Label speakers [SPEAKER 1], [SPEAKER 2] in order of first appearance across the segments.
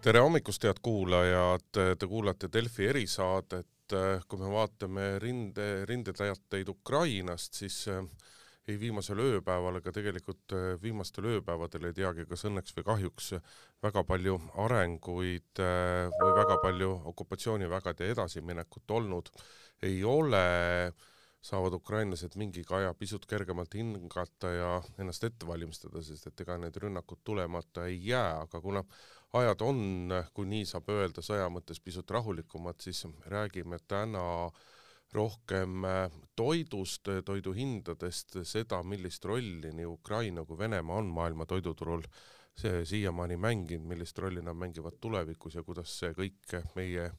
[SPEAKER 1] tere hommikust, head kuulajad, te kuulate Delfi erisaadet. kui me vaatame rinde, rindeteateid Ukrainast, siis eh, ei viimasel ööpäeval ega tegelikult eh, viimastel ööpäevadel ei teagi, kas õnneks või kahjuks väga palju arenguid eh, või väga palju okupatsioonivägede edasiminekut olnud ei ole. Saavad ukrainlased mingiga aja pisut kergemalt hingata ja ennast ette valmistada, sest et ega need rünnakud tulemata ei jää, aga kuna ajad on, kui nii saab öelda, sõja mõttes pisut rahulikumad, siis räägime täna rohkem toidust, toiduhindadest, seda, millist rolli nii Ukraina kui Venemaa on maailma toiduturul siiamaani mänginud, millist rolli nad mängivad tulevikus ja kuidas see kõik meie,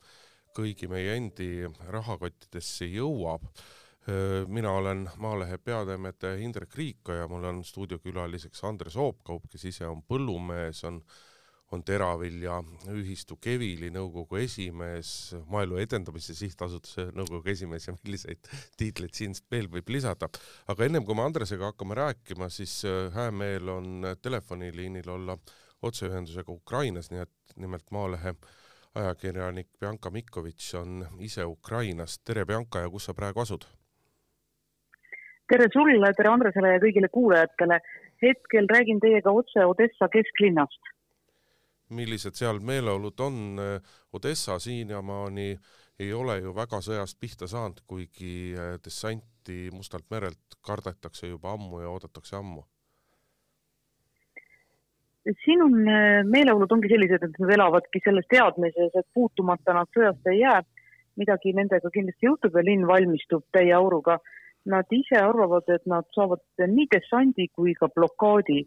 [SPEAKER 1] kõigi meie endi rahakottidesse jõuab. Mina olen Maalehe peatoimetaja Indrek Riikoja, mul on stuudiokülaliseks Andres Oopkaup, kes ise on põllumees, on on Teravilja ühistu Kevili nõukogu esimees, Maaelu Edendamise Sihtasutuse nõukogu esimees ja milliseid tiitleid siin veel võib lisada. aga ennem kui me Andresega hakkame rääkima, siis hää meel on telefoniliinil olla otseühendusega Ukrainas, nii et nimelt Maalehe ajakirjanik Bianca Mikovitš on ise Ukrainast. tere, Bianca, ja kus sa praegu asud?
[SPEAKER 2] tere sulle, tere Andresele ja kõigile kuulajatele. hetkel räägin teiega otse Odessa kesklinnast.
[SPEAKER 1] Millised seal meeleolud on? Odessa siiamaani ei ole ju väga sõjast pihta saanud, kuigi eh, dessanti Mustalt merelt kardetakse juba ammu ja oodatakse ammu.
[SPEAKER 2] siin on eh, meeleolud ongi sellised, et nad elavadki selles teadmises, et puutumata nad sõjast ei jää. midagi nendega kindlasti juhtub ja linn valmistub täie auruga Nad ise arvavad, et nad saavad nii dessandi kui ka blokaadi.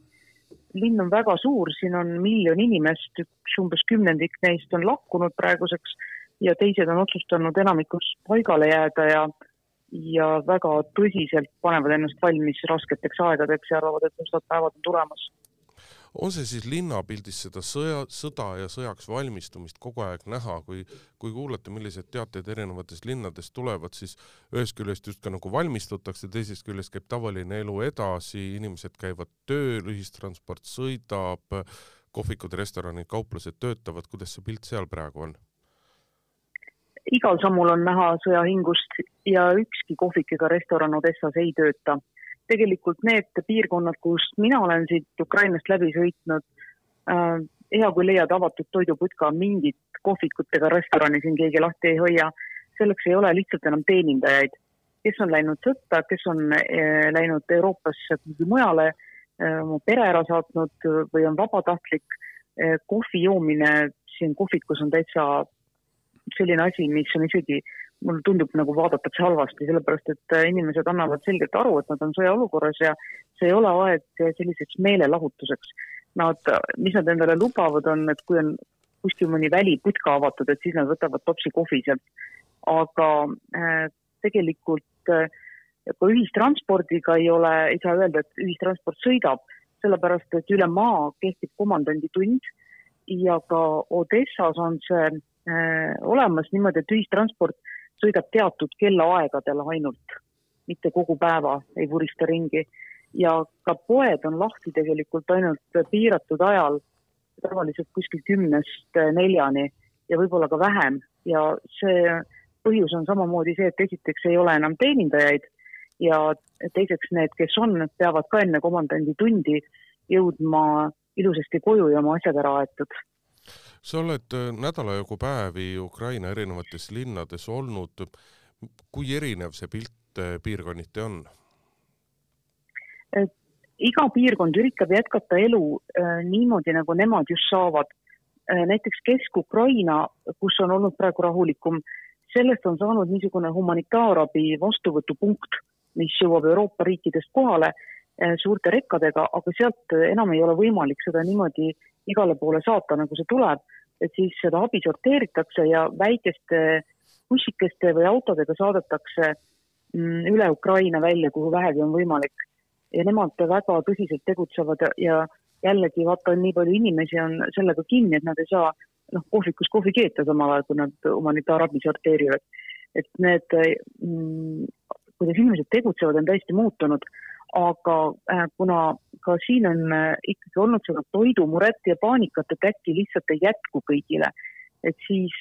[SPEAKER 2] Linn on väga suur, siin on miljon inimest, üks umbes kümnendik neist on lahkunud praeguseks ja teised on otsustanud enamikus paigale jääda ja ja väga tõsiselt panevad ennast valmis rasketeks aegadeks ja arvavad, et mustad päevad on tulemas
[SPEAKER 1] on see siis linnapildis seda sõja, sõda ja sõjaks valmistumist kogu aeg näha, kui, kui kuulata, millised teated erinevatest linnadest tulevad, siis ühest küljest justkui nagu valmistutakse, teisest küljest käib tavaline elu edasi, inimesed käivad tööl, ühistransport sõidab, kohvikud, restoranid, kauplused töötavad, kuidas see pilt seal praegu on?
[SPEAKER 2] igal sammul on näha sõjahingust ja ükski kohvik ega restoran Odessas ei tööta tegelikult need piirkonnad, kust mina olen siit Ukrainast läbi sõitnud äh,, hea kui leiad avatud toiduputka, mingit kohvikut ega restorani siin keegi lahti ei hoia, selleks ei ole lihtsalt enam teenindajaid. kes on läinud sõtta, kes on äh, läinud Euroopasse kuhugi mujale äh,, oma pere ära saatnud või on vabatahtlik äh,, kohvi joomine siin kohvikus on täitsa selline asi, mis on isegi mulle tundub, nagu vaadatakse halvasti, sellepärast et äh, inimesed annavad selgelt aru, et nad on sõjaolukorras ja see ei ole aeg selliseks meelelahutuseks. Nad, mis nad endale lubavad, on, et kui on kuskil mõni väliputka avatud, et siis nad võtavad topsi kohvi sealt. aga äh, tegelikult äh, ka ühistranspordiga ei ole, ei saa öelda, et ühistransport sõidab, sellepärast et üle maa kehtib komandanditund ja ka Odessas on see äh, olemas niimoodi, et ühistransport sõidab teatud kellaaegadel ainult, mitte kogu päeva ei vurista ringi. ja ka poed on lahti tegelikult ainult piiratud ajal, tavaliselt kuskil kümnest neljani ja võib-olla ka vähem ja see põhjus on samamoodi see, et esiteks ei ole enam teenindajaid ja teiseks need, kes on, peavad ka enne komandandi tundi jõudma ilusasti koju ja oma asjad ära aetud
[SPEAKER 1] sa oled äh, nädala jagu päevi Ukraina erinevates linnades olnud. kui erinev see pilt äh, piirkonniti on?
[SPEAKER 2] iga piirkond üritab jätkata elu äh, niimoodi, nagu nemad just saavad. näiteks Kesk-Ukraina, kus on olnud praegu rahulikum, sellest on saanud niisugune humanitaarabi vastuvõtupunkt, mis jõuab Euroopa riikidest kohale suurte rekkadega, aga sealt enam ei ole võimalik seda niimoodi igale poole saata, nagu see tuleb, et siis seda abi sorteeritakse ja väikeste bussikeste või autodega saadetakse mm, üle Ukraina välja, kuhu vähegi on võimalik. ja nemad väga tõsiselt tegutsevad ja, jällegi vaata, nii palju inimesi on sellega kinni, et nad ei saa noh, kohvikus kohvi keeta samal ajal, kui nad humanitaarabi sorteerivad. et need mm,, kuidas inimesed tegutsevad, on täiesti muutunud aga äh, kuna ka siin on ikkagi olnud seda toidumuret ja paanikat, et äkki lihtsalt ei jätku kõigile. et siis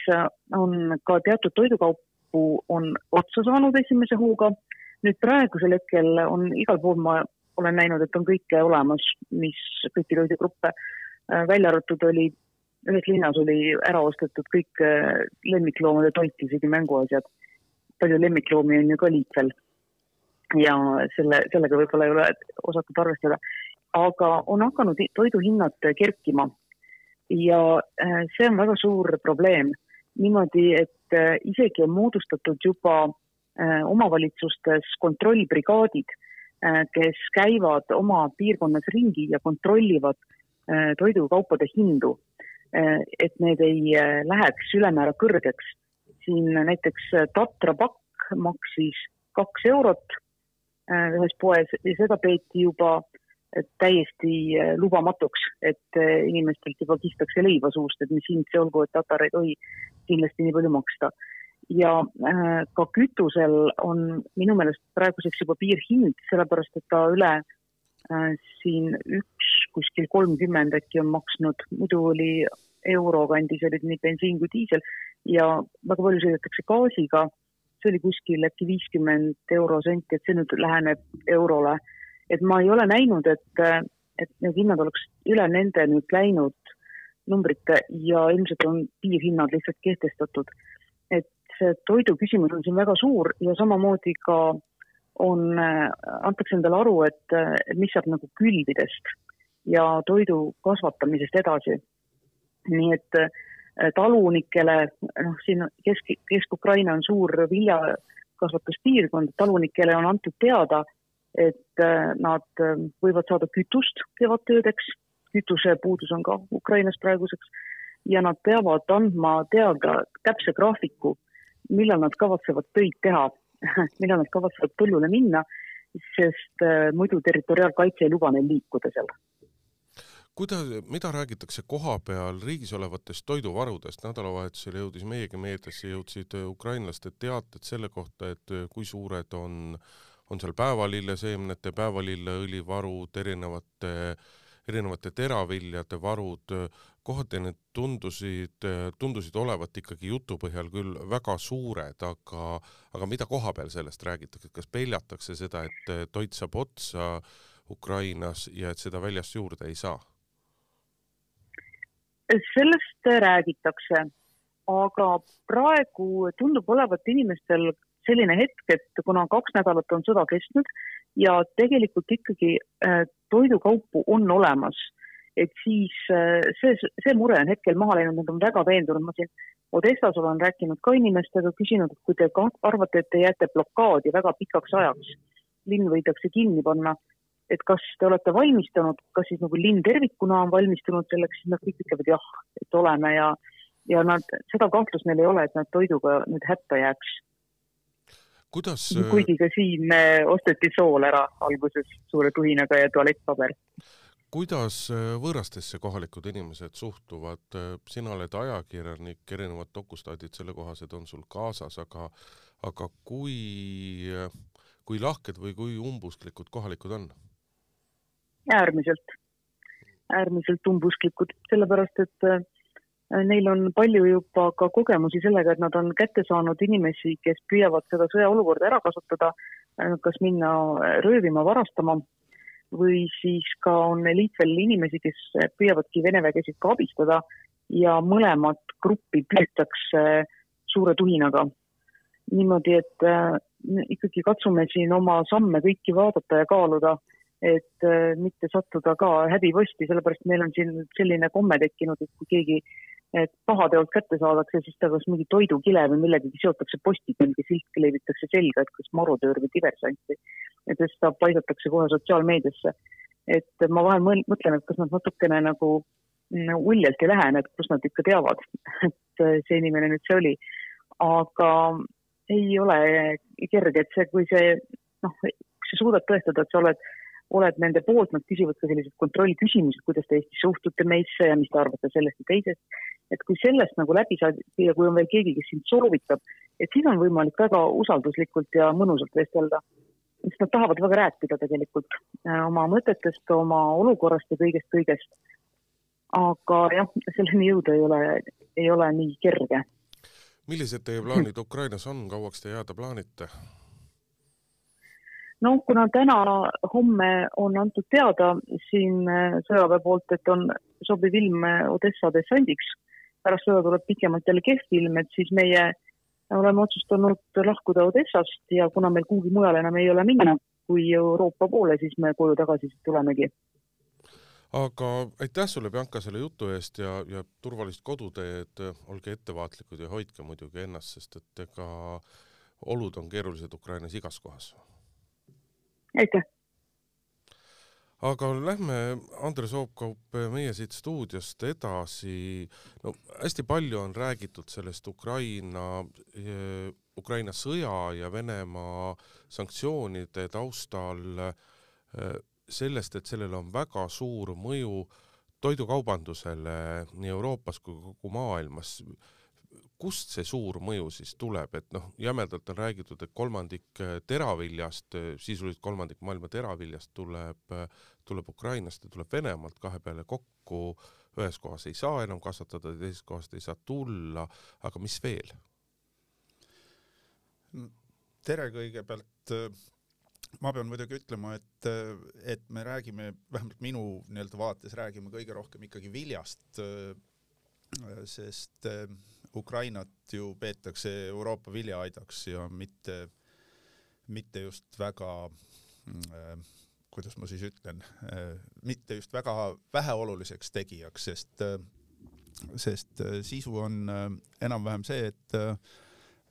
[SPEAKER 2] on ka teatud toidukaupu on otsa saanud esimese hooga. nüüd praegusel hetkel on igal pool ma olen näinud, et on kõike olemas, mis kõiki toidugruppe, välja arvatud oli ühes linnas oli ära ostetud kõik äh, lemmikloomade toit, isegi mänguasjad. palju lemmikloomi on ju ka liikvel. ja selle, sellega võib-olla ei ole osatud arvestada. Aga on hakanud toiduhinnad kerkima. ja äh, see on väga suur probleem. niimoodi, et äh, isegi on moodustatud juba omavalitsustes kontrollbrigaadid, kes käivad oma piirkonnas ringi ja kontrollivad toidukaupade hindu et need ei läheks ülemäära kõrgeks. siin näiteks Tatra pakk maksis kaks eurot ühes poes ja seda peeti juba täiesti lubamatuks, et inimestelt juba kistakse leiva suust, et mis hind see olgu, et Tatar ei tohi kindlasti nii palju maksta. ja ka kütusel on minu meelest praeguseks juba piirhind, sellepärast et ta üle siin üks kuskil kolmkümmend äkki on maksnud, muidu oli euro kandis olid nii bensiin kui diisel ja väga palju sõidetakse gaasiga. see oli kuskil äkki viiskümmend eurosenti, et see nüüd läheneb eurole. Et ma ei ole näinud, et, et need hinnad oleks üle nende nüüd läinud numbrite ja ilmselt on piirhinnad lihtsalt kehtestatud. et see toidu küsimus on siin väga suur ja samamoodi ka on, antakse endale aru, et mis saab nagu külvidest ja toidu kasvatamisest edasi nii et talunikele, noh, siin Kesk, Kesk-Ukraina on suur viljakasvatuspiirkond, talunikele on antud teada, et äh, nad äh, võivad saada kütust kevadtöödeks, kütusepuudus on ka Ukrainas praeguseks, ja nad peavad andma teada täpse graafiku, millal nad kavatsevad töid teha millal nad kavatsevad põllule minna, sest muidu territoriaalkaitse ei luba neil liikuda seal.
[SPEAKER 1] Kuidas, mida räägitakse koha peal riigis olevatest toiduvarudest, nädalavahetusel jõudis meiegi meediasse, jõudsid äh, ukrainlaste teated selle kohta, et äh, kui suured on, on seal päevalilleseemnete, päevalilleõli varud, erinevate, erinevate teraviljade varud, kohati need tundusid, tundusid olevat ikkagi jutu põhjal küll väga suured, aga, aga mida koha peal sellest räägitakse, kas peljatakse seda, et toit saab otsa Ukrainas ja et seda väljast juurde ei saa?
[SPEAKER 2] sellest räägitakse, aga praegu tundub olevat inimestel selline hetk, et kuna kaks nädalat on sõda kestnud ja tegelikult ikkagi äh, toidukaupu on olemas, et siis äh, see, see mure on hetkel maha läinud, nad on väga veendunud, ma siin Odessas olen rääkinud ka inimestega, küsinud, et kui te arvate, et te jääte blokaadi väga pikaks ajaks, linn võidakse kinni panna et kas te olete valmistunud, kas siis nagu linn tervikuna on valmistunud selleks, siis nad kõik ütlevad jah, et oleme ja, ja nad, seda kahtlust neil ei ole, et nad toiduga nüüd hätta jääks.
[SPEAKER 1] Kuidas?
[SPEAKER 2] kuigi ka siin osteti sool ära alguses suure tuhinaga ja tualettpaber.
[SPEAKER 1] kuidas äh, võõrastesse kohalikud inimesed suhtuvad, sina oled ajakirjanik, erinevad dokustaadid sellekohased on sul kaasas, aga, aga kui, kui lahked või kui umbusklikud kohalikud on?
[SPEAKER 2] äärmiselt, äärmiselt umbusklikud, sellepärast et äh, neil on palju juba ka kogemusi sellega, et nad on kätte saanud inimesi, kes püüavad seda sõjaolukorda ära kasutada, kas minna röövima, varastama või siis ka on liitvel inimesi, kes püüavadki Vene vägesid ka abistada ja mõlemat gruppi püütakse suure tuhinaga. niimoodi, et äh, ikkagi katsume siin oma samme kõiki vaadata ja kaaluda et äh, mitte sattuda ka häbiposti, sellepärast meil on siin selline komme tekkinud, et kui keegi pahateolt kätte saadakse, siis ta kas mingi toidukile või millegagi seotakse postiga, mingi silt kleebitakse selga, et kas marodöör või diversant või et siis ta paisatakse kohe sotsiaalmeediasse. et ma vahel mõtlen, et kas nad natukene nagu uljalt ei lähene, et kust nad ikka teavad, et see inimene nüüd see oli. aga ei ole kerge, et see, kui see noh, kui sa suudad tõestada, et sa oled oled nende poolt, nad küsivad ka sellised kontrollküsimused, kuidas te Eestis suhtute meisse ja mis te arvate sellest ja teisest. Et kui sellest nagu läbi saad ja kui on veel keegi, kes sind soovitab, et siis on võimalik väga usalduslikult ja mõnusalt vestelda. sest nad tahavad väga rääkida tegelikult oma mõtetest, oma olukorrast ja kõigest-kõigest. aga jah, selleni jõuda ei ole, ei ole nii kerge.
[SPEAKER 1] millised teie plaanid Ukrainas on, kauaks te jääda plaanite?
[SPEAKER 2] no kuna täna, homme on antud teada siin äh, sõjaväe poolt, et on sobiv ilm äh, Odessa dessandiks, pärast seda tuleb pikemalt jälle kehv ilm, et siis meie oleme otsustanud lahkuda Odessast ja kuna meil kuhugi mujale enam ei ole minna kui Euroopa poole, siis me koju tagasi tulemegi.
[SPEAKER 1] aga aitäh sulle, Bianca, selle jutu eest ja, ja turvalist koduteed, olge ettevaatlikud ja hoidke muidugi ennast, sest et ega olud on keerulised Ukrainas igas kohas
[SPEAKER 2] aitäh!
[SPEAKER 1] Aga lähme, Andres Oopkaup, meie siit stuudiost edasi. no hästi palju on räägitud sellest Ukraina, eh, Ukraina sõja ja Venemaa sanktsioonide taustal eh, sellest, et sellel on väga suur mõju toidukaubandusele nii Euroopas kui kogu maailmas kust see suur mõju siis tuleb, et noh, jämedalt on räägitud, et kolmandik äh, teraviljast, sisuliselt kolmandik maailma teraviljast tuleb, tuleb Ukrainast ja tuleb Venemaalt kahe peale kokku, ühes kohas ei saa enam kasvatada, teisest kohast ei saa tulla, aga mis veel?
[SPEAKER 3] tere kõigepealt ma pean muidugi ütlema, et, et me räägime, vähemalt minu nii-öelda vaates räägime kõige rohkem ikkagi viljast, sest Ukrainat ju peetakse Euroopa viljaaidaks ja mitte, mitte just väga äh, kuidas ma siis ütlen äh,, mitte just väga väheoluliseks tegijaks, sest äh,, sest äh, sisu on äh, enam-vähem see, et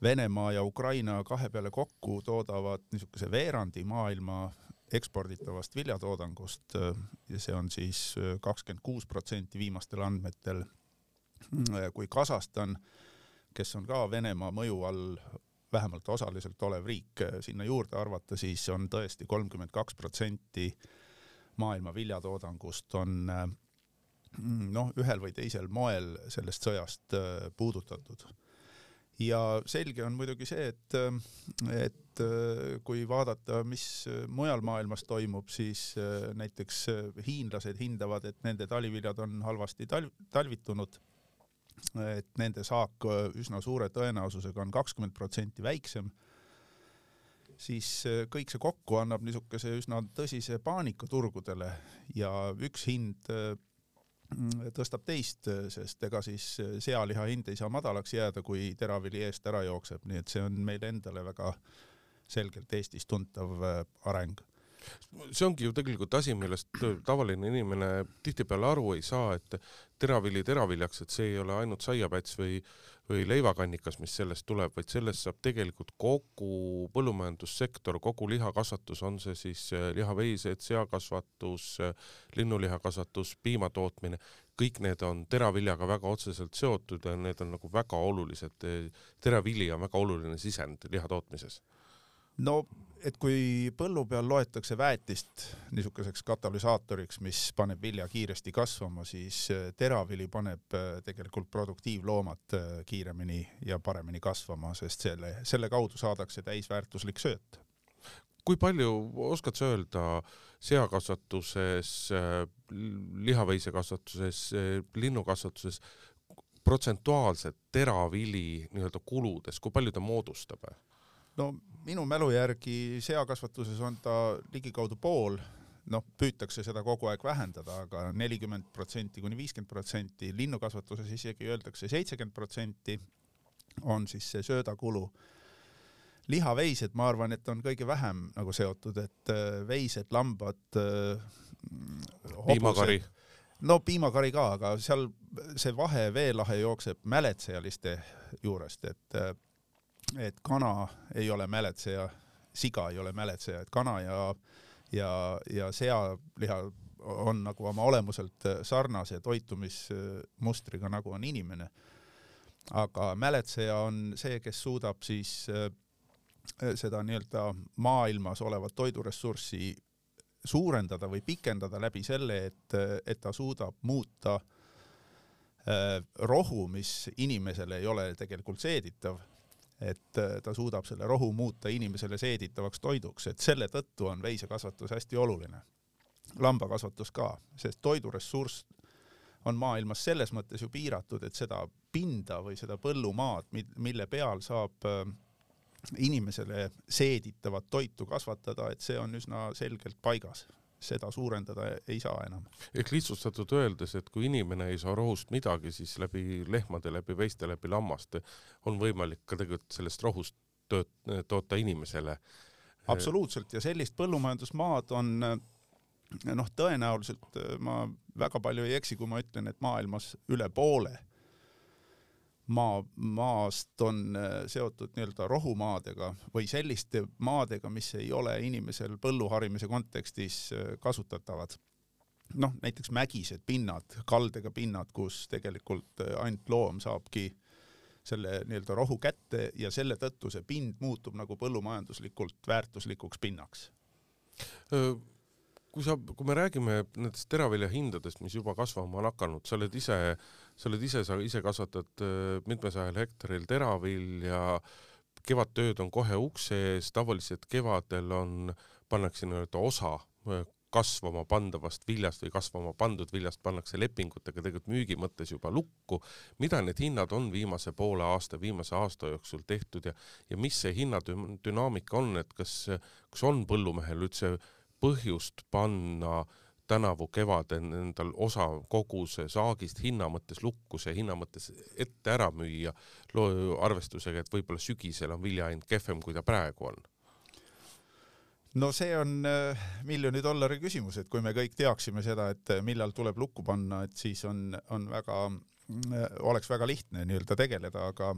[SPEAKER 3] Venemaa ja Ukraina kahe peale kokku toodavad niisuguse veerandi maailma eksporditavast viljatoodangust ja see on siis kakskümmend kuus protsenti viimastel andmetel. Kui Kasahstan, kes on ka Venemaa mõju all vähemalt osaliselt olev riik, äh, sinna juurde arvata, siis on tõesti kolmkümmend kaks protsenti maailma viljatoodangust on äh, noh, ühel või teisel moel sellest sõjast puudutatud. ja selge on muidugi see, et, et kui vaadata, mis mujal maailmas toimub, siis näiteks hiinlased hindavad, et nende taliviljad on halvasti talv, talvitunud et nende saak äh, üsna suure tõenäosusega on kakskümmend protsenti väiksem, siis äh, kõik see kokku annab niisuguse üsna tõsise paanika turgudele ja üks hind äh, tõstab teist, sest ega siis sealiha hind ei saa madalaks jääda, kui teravili eest ära jookseb, nii et see on meile endale väga selgelt Eestis tuntav areng
[SPEAKER 1] see ongi ju tegelikult asi, millest tavaline inimene tihtipeale aru ei saa, et teravili teraviljaks, et see ei ole ainult saiapäts või, või leivakannikas, mis sellest tuleb, vaid sellest saab tegelikult kogu põllumajandussektor, kogu lihakasvatus, on see siis eh, lihaveised, seakasvatus, linnulihakasvatus, piimatootmine, kõik need on teraviljaga väga otseselt seotud ja need on nagu väga olulised, teravili on väga oluline sisend liha tootmises
[SPEAKER 3] no et kui põllu peal loetakse väetist niisuguseks katalüsaatoriks, mis paneb vilja kiiresti kasvama, siis äh, teravili paneb äh, tegelikult produktiivloomad äh, kiiremini ja paremini kasvama, sest selle, selle kaudu saadakse täisväärtuslik sööt.
[SPEAKER 1] kui palju oskad sa öelda seakasvatuses, lihaveisekasvatuses, linnukasvatuses protsentuaalselt teravili nii-öelda kuludes, kui palju ta moodustab?
[SPEAKER 3] No minu mälu järgi seakasvatuses on ta ligikaudu pool, noh, püütakse seda kogu aeg vähendada aga, aga nelikümmend protsenti kuni viiskümmend protsenti, linnukasvatuses isegi öeldakse seitsekümmend protsenti on siis see söödakulu. lihaveised, ma arvan, et on kõige vähem nagu seotud, et äh, veised, lambad äh,,
[SPEAKER 1] piimakari.
[SPEAKER 3] No piimakari ka, aga seal see vahe veelahe jookseb mäletsejaliste juurest, et äh, et kana ei ole mäletseja, siga ei ole mäletseja, et kana ja ja, ja sealiha on nagu oma olemuselt sarnase toitumismustriga, nagu on inimene. aga mäletseja on see, kes suudab siis äh, seda nii-öelda maailmas olevat toiduressurssi suurendada või pikendada läbi selle, et, et ta suudab muuta äh, rohu, mis inimesele ei ole tegelikult seeditav et äh, ta suudab selle rohu muuta inimesele seeditavaks toiduks, et selle tõttu on veisekasvatus hästi oluline. lambakasvatus ka, sest toiduressurss on maailmas selles mõttes ju piiratud, et seda pinda või seda põllumaad, mille peal saab äh, inimesele seeditavat toitu kasvatada, et see on üsna selgelt paigas seda suurendada ei saa enam.
[SPEAKER 1] ehk lihtsustatud öeldes, et kui inimene ei saa rohust midagi, siis läbi lehmade, läbi veiste, läbi lammaste on võimalik ka tegelikult sellest rohust tööt-, toota inimesele.
[SPEAKER 3] absoluutselt ja sellist põllumajandusmaad on noh, tõenäoliselt ma väga palju ei eksi, kui ma ütlen, et maailmas üle poole maa, maast on äh, seotud nii-öelda rohumaadega või selliste maadega, mis ei ole inimesel põlluharimise kontekstis äh, kasutatavad. noh, näiteks mägised pinnad, kaldega pinnad, kus tegelikult äh, ainult loom saabki selle nii-öelda rohu kätte ja selle tõttu see pind muutub nagu põllumajanduslikult väärtuslikuks pinnaks
[SPEAKER 1] kui sa, kui me räägime nendest teravilja hindadest, mis juba kasvama on hakanud, sa oled ise, sa oled ise, sa ise kasvatad äh, mitmesajal hektaril teravilja, kevadtööd on kohe ukse ees, tavaliselt kevadel on, pannakse nii-öelda osa äh, kasvama pandavast viljast või kasvama pandud viljast pannakse lepingutega tegelikult müügi mõttes juba lukku. mida need hinnad on viimase poole aasta, viimase aasta jooksul tehtud ja, ja mis see hinnadünaamika on, et kas, kas on põllumehel üldse põhjust panna tänavu kevadel endal osa koguse saagist hinna mõttes lukku, see hinna mõttes ette ära müüa, arvestusega, et võib-olla sügisel on viljahind kehvem, kui ta praegu on?
[SPEAKER 3] no see on äh, miljoni dollari küsimus, et kui me kõik teaksime seda, et äh, millal tuleb lukku panna, et siis on, on väga, äh, oleks väga lihtne nii-öelda tegeleda, aga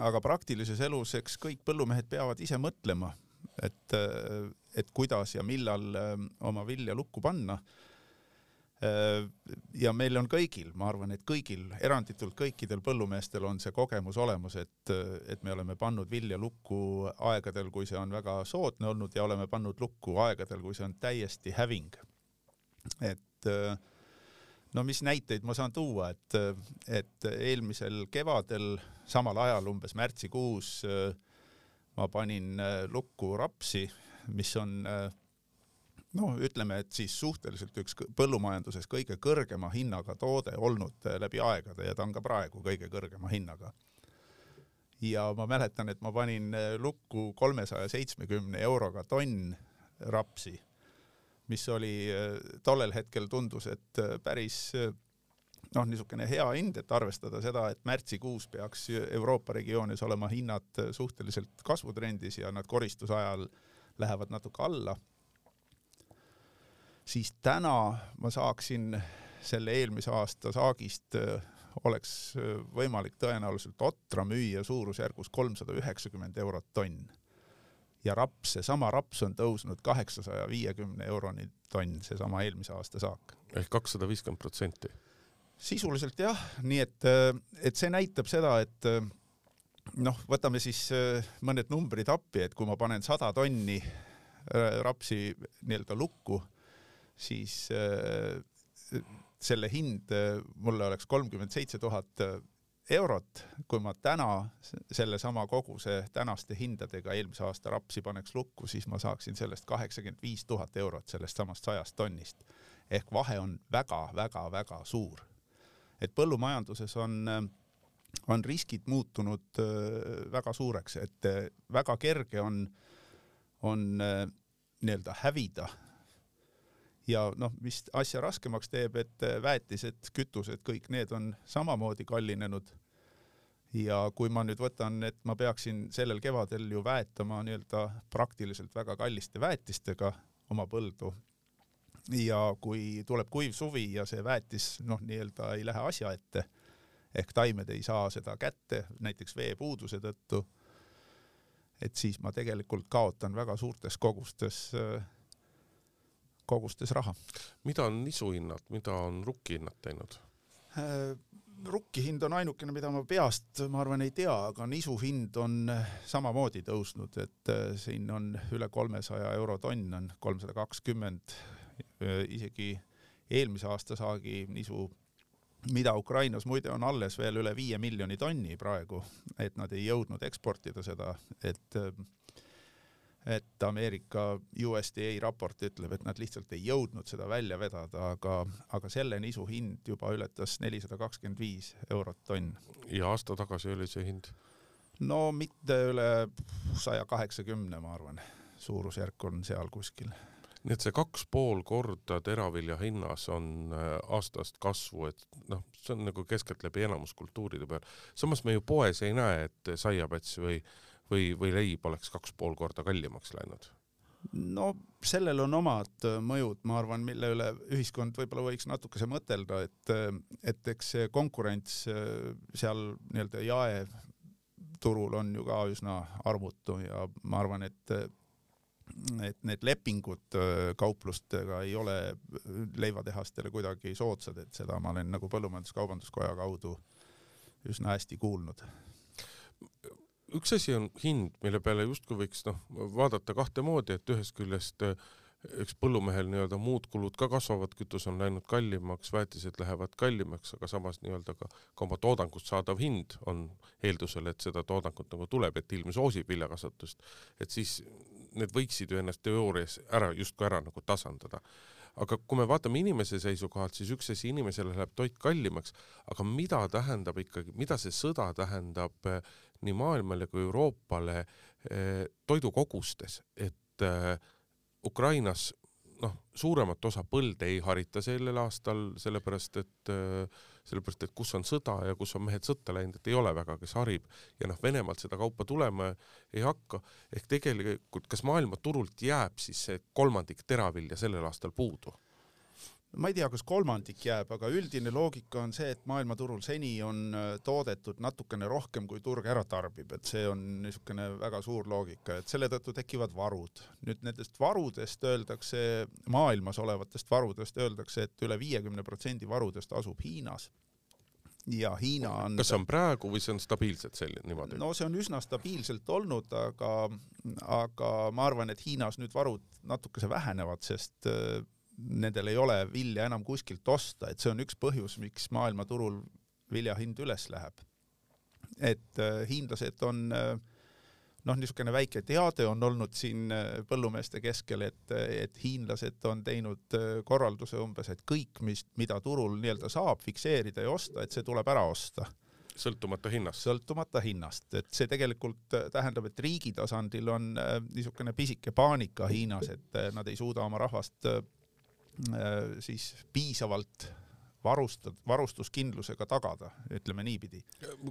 [SPEAKER 3] aga praktilises elus, eks kõik põllumehed peavad ise mõtlema, et, et kuidas ja millal ähm, oma vilja lukku panna. Äh, ja meil on kõigil, ma arvan, et kõigil, eranditult kõikidel põllumeestel on see kogemus olemas, et, et me oleme pannud vilja lukku aegadel, kui see on väga soodne olnud ja oleme pannud lukku aegadel, kui see on täiesti häving. et äh, no mis näiteid ma saan tuua, et, et eelmisel kevadel samal ajal umbes märtsikuus äh, ma panin lukku rapsi mis on noh, ütleme, et siis suhteliselt üks põllumajanduses kõige kõrgema hinnaga toode olnud läbi aegade ja ta on ka praegu kõige kõrgema hinnaga. ja ma mäletan, et ma panin lukku kolmesaja seitsmekümne euroga tonn rapsi, mis oli tollel hetkel tundus, et päris noh, niisugune hea hind, et arvestada seda, et märtsikuus peaks Euroopa regioonis olema hinnad suhteliselt kasvutrendis ja nad koristuse ajal äh, lähevad natuke alla, siis täna ma saaksin selle eelmise aasta saagist äh, oleks äh, võimalik tõenäoliselt otra müüa suurusjärgus kolmsada üheksakümmend eurot tonn. ja raps, seesama raps on tõusnud kaheksasaja viiekümne euroni tonn, seesama eelmise aasta saak.
[SPEAKER 1] ehk kakssada viiskümmend protsenti?
[SPEAKER 3] sisuliselt jah, nii et, äh, et see näitab seda, et noh, võtame siis äh, mõned numbrid appi, et kui ma panen sada tonni äh, rapsi nii-öelda lukku, siis äh, selle hind mulle oleks kolmkümmend seitse tuhat eurot, kui ma täna sellesama koguse tänaste hindadega eelmise aasta rapsi paneks lukku, siis ma saaksin sellest kaheksakümmend viis tuhat eurot sellest samast sajast tonnist. ehk vahe on väga-väga-väga suur. et põllumajanduses on äh, on riskid muutunud äh, väga suureks, et äh, väga kerge on, on äh, nii-öelda hävida. ja noh, mis asja raskemaks teeb, et väetised, kütused, kõik need on samamoodi kallinenud. ja kui ma nüüd võtan, et ma peaksin sellel kevadel ju väetama nii-öelda praktiliselt väga kalliste väetistega oma põldu ja kui tuleb kuiv suvi ja see väetis noh, nii-öelda ei lähe asja ette ehk taimed ei saa seda kätte näiteks veepuuduse tõttu, et siis ma tegelikult kaotan väga suurtes kogustes, kogustes raha.
[SPEAKER 1] mida on nisuhinnad, mida on rukkihinnad teinud?
[SPEAKER 3] Äh, rukki hind on ainukene, mida ma peast, ma arvan, ei tea, aga nisu hind on samamoodi tõusnud, et äh, siin on üle kolmesaja euro tonn on kolmsada kakskümmend, äh, isegi eelmise aasta saagi nisu mida Ukrainas muide on alles veel üle viie miljoni tonni praegu, et nad ei jõudnud eksportida seda, et et Ameerika USDA raport ütleb, et nad lihtsalt ei jõudnud seda välja vedada, aga, aga selle nisu hind juba ületas nelisada kakskümmend viis eurot tonn.
[SPEAKER 1] ja aasta tagasi oli see hind?
[SPEAKER 3] no mitte üle saja kaheksakümne, ma arvan, suurusjärk on seal kuskil
[SPEAKER 1] nii et see kaks pool korda teravilja hinnas on äh, aastast kasvu, et noh, see on nagu keskeltläbi enamus kultuuride peal. samas me ju poes ei näe, et saiapäts või, või, või leib oleks kaks pool korda kallimaks läinud
[SPEAKER 3] no sellel on omad äh, mõjud, ma arvan, mille üle ühiskond võib-olla võiks natukese mõtelda, et, äh, et eks see konkurents seal nii-öelda jaeturul on ju ka üsna arvutu ja ma arvan, et et need lepingud kauplustega ei ole leivatehastele kuidagi soodsad, et seda ma olen nagu Põllumajandus-Kaubanduskoja kaudu üsna hästi kuulnud.
[SPEAKER 1] üks asi on hind, mille peale justkui võiks noh, vaadata kahte moodi, et ühest küljest eks põllumehel nii-öelda muud kulud ka kasvavad, kütus on läinud kallimaks, väetised lähevad kallimaks, aga samas nii-öelda ka, ka oma toodangust saadav hind on eeldusel, et seda toodangut nagu tuleb, et ilm soosib viljakasvatust, et siis need võiksid ju ennast teoorias ära, justkui ära nagu tasandada. aga kui me vaatame inimese seisukohalt, siis üks asi, inimesele läheb toit kallimaks, aga mida tähendab ikkagi, mida see sõda tähendab eh, nii maailmale kui Euroopale eh, toidukogustes, et eh, Ukrainas noh, suuremat osa põlde ei harita sellel aastal, sellepärast et sellepärast, et kus on sõda ja kus on mehed sõtta läinud, et ei ole väga, kes harib ja noh, Venemaalt seda kaupa tulema ei hakka, ehk tegelikult kas maailmaturult jääb siis see kolmandik teravilja sellel aastal puudu?
[SPEAKER 3] Ma ei tea, kas kolmandik jääb, aga üldine loogika on see, et maailmaturul seni on äh, toodetud natukene rohkem, kui turg ära tarbib, et see on niisugune väga suur loogika, et selle tõttu tekivad varud. nüüd nendest varudest öeldakse, maailmas olevatest varudest öeldakse, et üle viiekümne protsendi varudest asub Hiinas ja Hiina on
[SPEAKER 1] kas see on praegu või see on stabiilselt selline niimoodi?
[SPEAKER 3] no see on üsna stabiilselt olnud, aga, aga ma arvan, et Hiinas nüüd varud natukese vähenevad, sest äh, nendel ei ole vilja enam kuskilt osta, et see on üks põhjus, miks maailmaturul vilja hind üles läheb. et äh, hiinlased on äh, noh, niisugune väike teade on olnud siin äh, põllumeeste keskel, et, et hiinlased on teinud korralduse umbes, et kõik, mis, mida turul nii-öelda saab fikseerida ja osta, et see tuleb ära osta
[SPEAKER 1] sõltumata hinnast?
[SPEAKER 3] sõltumata hinnast, et see tegelikult tähendab, et riigi tasandil on niisugune pisike paanika Hiinas, et nad ei suuda oma rahvast siis piisavalt varustad, varustuskindlusega tagada, ütleme niipidi.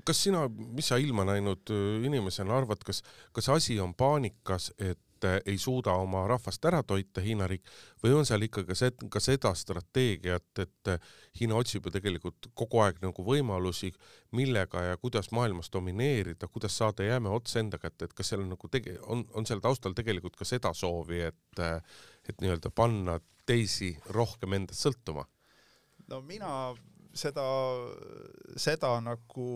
[SPEAKER 1] kas sina, mis sa ilma näinud äh, inimesena arvad, kas, kas asi on paanikas, et äh, ei suuda oma rahvast ära toita Hiina riik või on seal ikkagi see, ka seda strateegiat, et Hiina otsib ju tegelikult kogu aeg nagu võimalusi, millega ja kuidas maailmas domineerida, kuidas saada jääme otsa enda kätte, et kas seal on nagu tege-, on, on seal taustal tegelikult ka seda soovi, et et nii-öelda panna teisi rohkem endast sõltuma?
[SPEAKER 3] no mina seda, seda nagu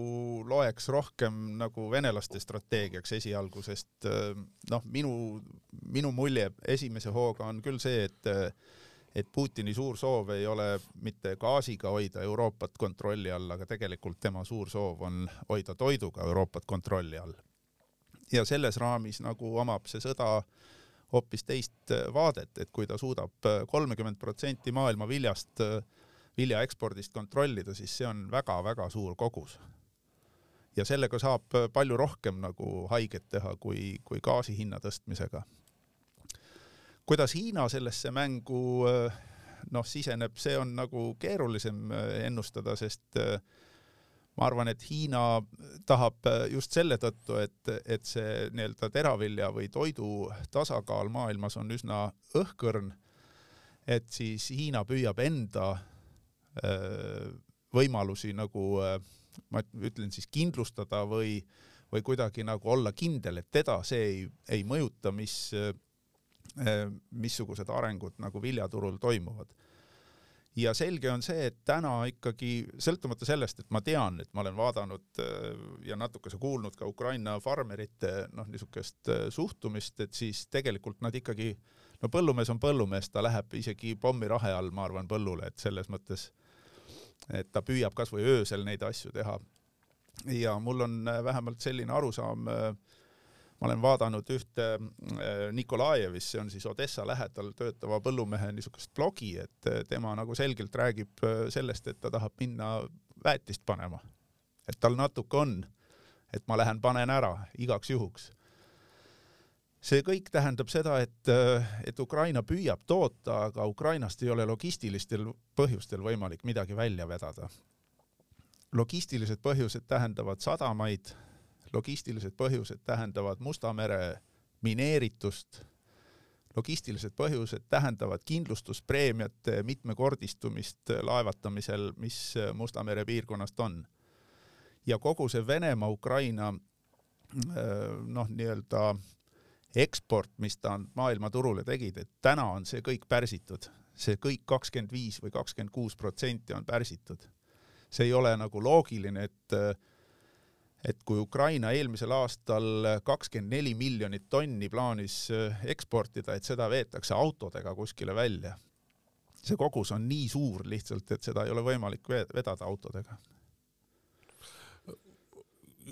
[SPEAKER 3] loeks rohkem nagu venelaste strateegiaks esialgu, sest noh, minu, minu mulje esimese hooga on küll see, et et Putini suur soov ei ole mitte gaasiga hoida Euroopat kontrolli all, aga tegelikult tema suur soov on hoida toiduga Euroopat kontrolli all. ja selles raamis nagu omab see sõda äh, hoopis teist äh, vaadet, et kui ta suudab äh, kolmekümmend protsenti maailma viljast, äh, vilja ekspordist kontrollida, siis see on väga-väga suur kogus. ja sellega saab palju rohkem nagu haiget teha kui, kui gaasi hinna tõstmisega. kuidas Hiina sellesse mängu noh, siseneb, see on nagu keerulisem ennustada, sest äh, ma arvan, et Hiina tahab äh, just selle tõttu, et, et see nii-öelda teravilja või toidu tasakaal maailmas on üsna õhkõrn, et siis Hiina püüab enda äh, võimalusi nagu äh, ma ütlen siis kindlustada või, või kuidagi nagu olla kindel, et teda see ei, ei mõjuta, mis, missugused arengud nagu viljaturul toimuvad ja selge on see, et täna ikkagi sõltumata sellest, et ma tean, et ma olen vaadanud äh, ja natukese kuulnud ka Ukraina farmerite noh, niisugust äh, suhtumist, et siis tegelikult nad ikkagi, no põllumees on põllumees, ta läheb isegi pommirahe all, ma arvan, põllule, et selles mõttes et ta püüab kasvõi öösel neid asju teha. ja mul on vähemalt selline arusaam äh, ma olen vaadanud ühte äh, Nikolajevis, see on siis Odessa lähedal töötava põllumehe niisugust blogi, et äh, tema nagu selgelt räägib äh, sellest, et ta tahab minna väetist panema. et tal natuke on, et ma lähen panen ära igaks juhuks. see kõik tähendab seda, et, et Ukraina püüab toota, aga Ukrainast ei ole logistilistel põhjustel võimalik midagi välja vedada. logistilised põhjused tähendavad sadamaid logistilised põhjused tähendavad Musta mere mineeritust, logistilised põhjused tähendavad kindlustuspreemiate mitmekordistumist laevatamisel, mis Musta mere piirkonnast on. ja kogu see Venemaa-Ukraina äh, noh, nii-öelda eksport, mis ta maailmaturule tegid, et täna on see kõik pärsitud, see kõik kakskümmend viis või kakskümmend kuus protsenti on pärsitud. see ei ole nagu loogiline, et äh, et kui Ukraina eelmisel aastal kakskümmend neli miljonit tonni plaanis äh, eksportida, et seda veetakse autodega kuskile välja. see kogus on nii suur lihtsalt, et seda ei ole võimalik vedada autodega.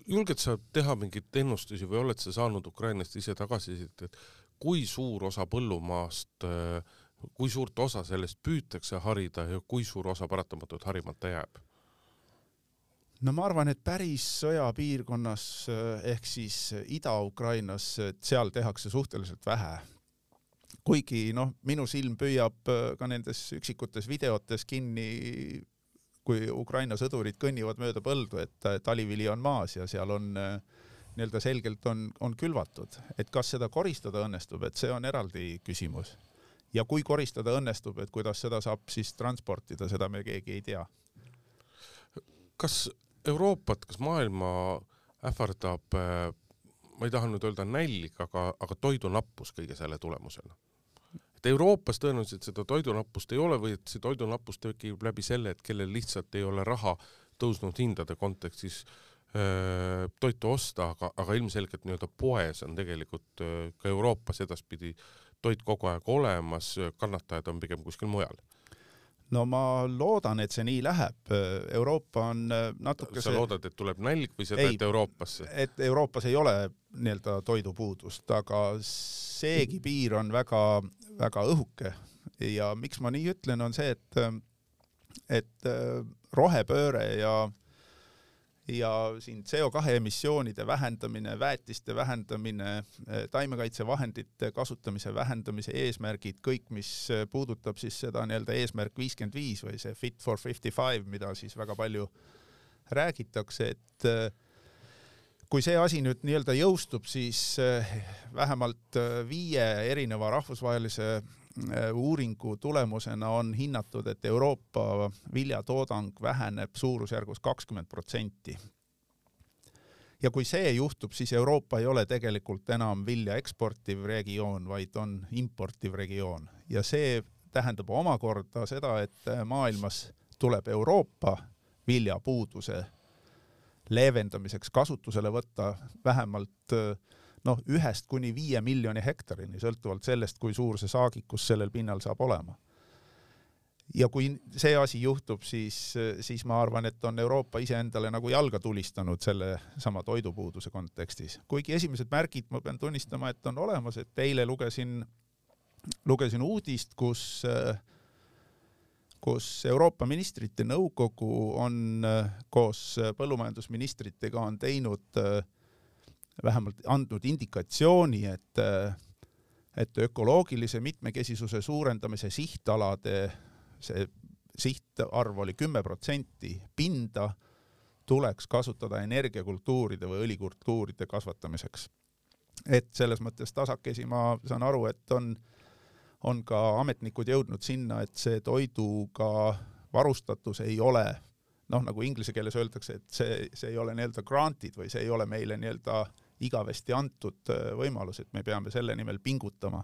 [SPEAKER 1] julged sa teha mingeid ennustusi või oled sa saanud Ukrainast ise tagasisidet, et kui suur osa põllumaast, äh, kui suurt osa sellest püütakse harida ja kui suur osa paratamatult harimata jääb?
[SPEAKER 3] No ma arvan, et päris sõjapiirkonnas eh, ehk siis Ida-Ukrainas, et seal tehakse suhteliselt vähe. kuigi noh, minu silm püüab eh, ka nendes üksikutes videotes kinni, kui Ukraina sõdurid kõnnivad mööda põldu, et talivili on maas ja seal on eh, nii-öelda selgelt on, on külvatud, et kas seda koristada õnnestub, et see on eraldi küsimus. ja kui koristada õnnestub, et kuidas seda saab siis transportida, seda me keegi ei tea
[SPEAKER 1] kas Euroopat, kas maailma ähvardab, äh, ma ei taha nüüd öelda nälg, aga, aga toidunappus kõige selle tulemusena? et Euroopas tõenäoliselt seda toidunappust ei ole või et see toidunappus tekib läbi selle, et kellel lihtsalt ei ole raha tõusnud hindade kontekstis öö, äh, toitu osta, aga, aga ilmselgelt nii-öelda poes on tegelikult öö, äh, ka Euroopas edaspidi toit kogu aeg olemas, kannatajad on pigem kuskil mujal
[SPEAKER 3] no ma loodan, et see nii läheb. Euroopa on äh, natuke
[SPEAKER 1] sa see... loodad, et tuleb nälg või seda, et Euroopasse?
[SPEAKER 3] et Euroopas ei ole nii-öelda toidupuudust, aga seegi piir on väga-väga õhuke ja miks ma nii ütlen, on see, et et äh, rohepööre ja äh, ja siin CO2 emissioonide vähendamine, väetiste vähendamine, eh, taimekaitsevahendite kasutamise vähendamise eesmärgid, kõik, mis eh, puudutab siis seda nii-öelda eesmärk viiskümmend viis või see Fit for fifty five, mida siis väga palju räägitakse, et eh, kui see asi nüüd nii-öelda jõustub, siis vähemalt viie erineva rahvusvahelise uuringu tulemusena on hinnatud, et Euroopa viljatoodang väheneb suurusjärgus kakskümmend protsenti. ja kui see juhtub, siis Euroopa ei ole tegelikult enam vilja eksportiv regioon, vaid on importiv regioon ja see tähendab omakorda seda, et maailmas tuleb Euroopa viljapuuduse leevendamiseks kasutusele võtta vähemalt äh, noh, ühest kuni viie miljoni hektarini, sõltuvalt sellest, kui suur see saagikus sellel pinnal saab olema. ja kui see asi juhtub, siis, siis ma arvan, et on Euroopa iseendale nagu jalga tulistanud sellesama toidupuuduse kontekstis. kuigi esimesed märgid, ma pean tunnistama, et on olemas, et eile lugesin, lugesin uudist, kus kus Euroopa ministrite nõukogu on koos põllumajandusministritega on teinud äh, vähemalt andnud indikatsiooni, et et ökoloogilise mitmekesisuse suurendamise sihtalade see sihtarv oli kümme protsenti pinda, tuleks kasutada energiakultuuride või õlikultuuride kasvatamiseks. et selles mõttes tasakesi ma saan aru, et on, on ka ametnikud jõudnud sinna, et see toiduga varustatus ei ole noh, nagu inglise keeles öeldakse, et see, see ei ole nii-öelda granted või see ei ole meile nii-öelda äh, igavesti antud äh, võimalus, et me peame selle nimel pingutama.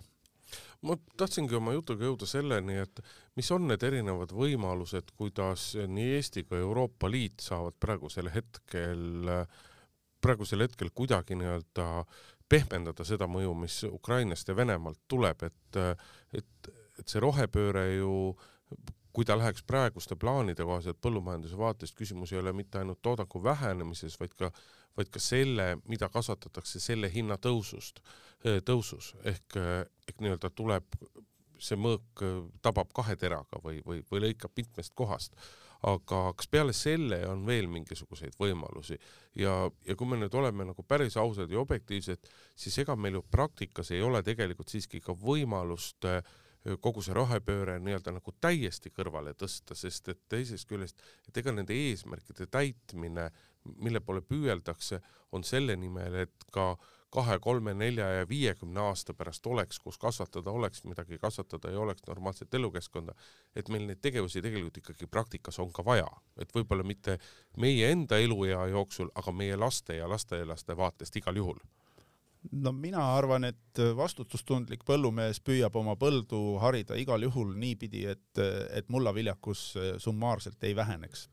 [SPEAKER 1] Ma tahtsingi oma jutuga jõuda selleni, et mis on need erinevad võimalused, kuidas nii Eesti kui Euroopa Liit saavad praegusel hetkel, praegusel hetkel kuidagi nii-öelda pehmendada seda mõju, mis Ukrainast ja Venemaalt tuleb, et, et, et see rohepööre ju kui ta läheks praeguste plaanide kohaselt põllumajanduse vaatest, küsimus ei ole mitte ainult toodangu vähenemises, vaid ka, vaid ka selle, mida kasvatatakse, selle hinna tõusust, tõusus. Ehk, ehk nii-öelda tuleb see mõõk tabab kahe teraga või, või, või lõikab mitmest kohast. Aga kas peale selle on veel mingisuguseid võimalusi? Ja, ja kui me nüüd oleme nagu päris ausad ja objektiivsed, siis ega meil ju praktikas ei ole tegelikult siiski ka võimalust äh, kogu see rohepööre nii-öelda nagu täiesti kõrvale tõsta, sest et teisest küljest, et ega nende eesmärkide täitmine, mille poole püüeldakse, on selle nimel, et ka kahe, kolme, nelja ja viiekümne aasta pärast oleks, kus kasvatada oleks midagi, kasvatada ei oleks normaalset elukeskkonda, et meil neid tegevusi tegelikult ikkagi praktikas on ka vaja, et võib-olla mitte meie enda eluea jooksul, aga meie laste ja lastelaste vaatest igal juhul
[SPEAKER 3] no mina arvan, et vastutustundlik põllumees püüab oma põldu harida igal juhul niipidi, et, et mullaviljakus summaarselt ei väheneks.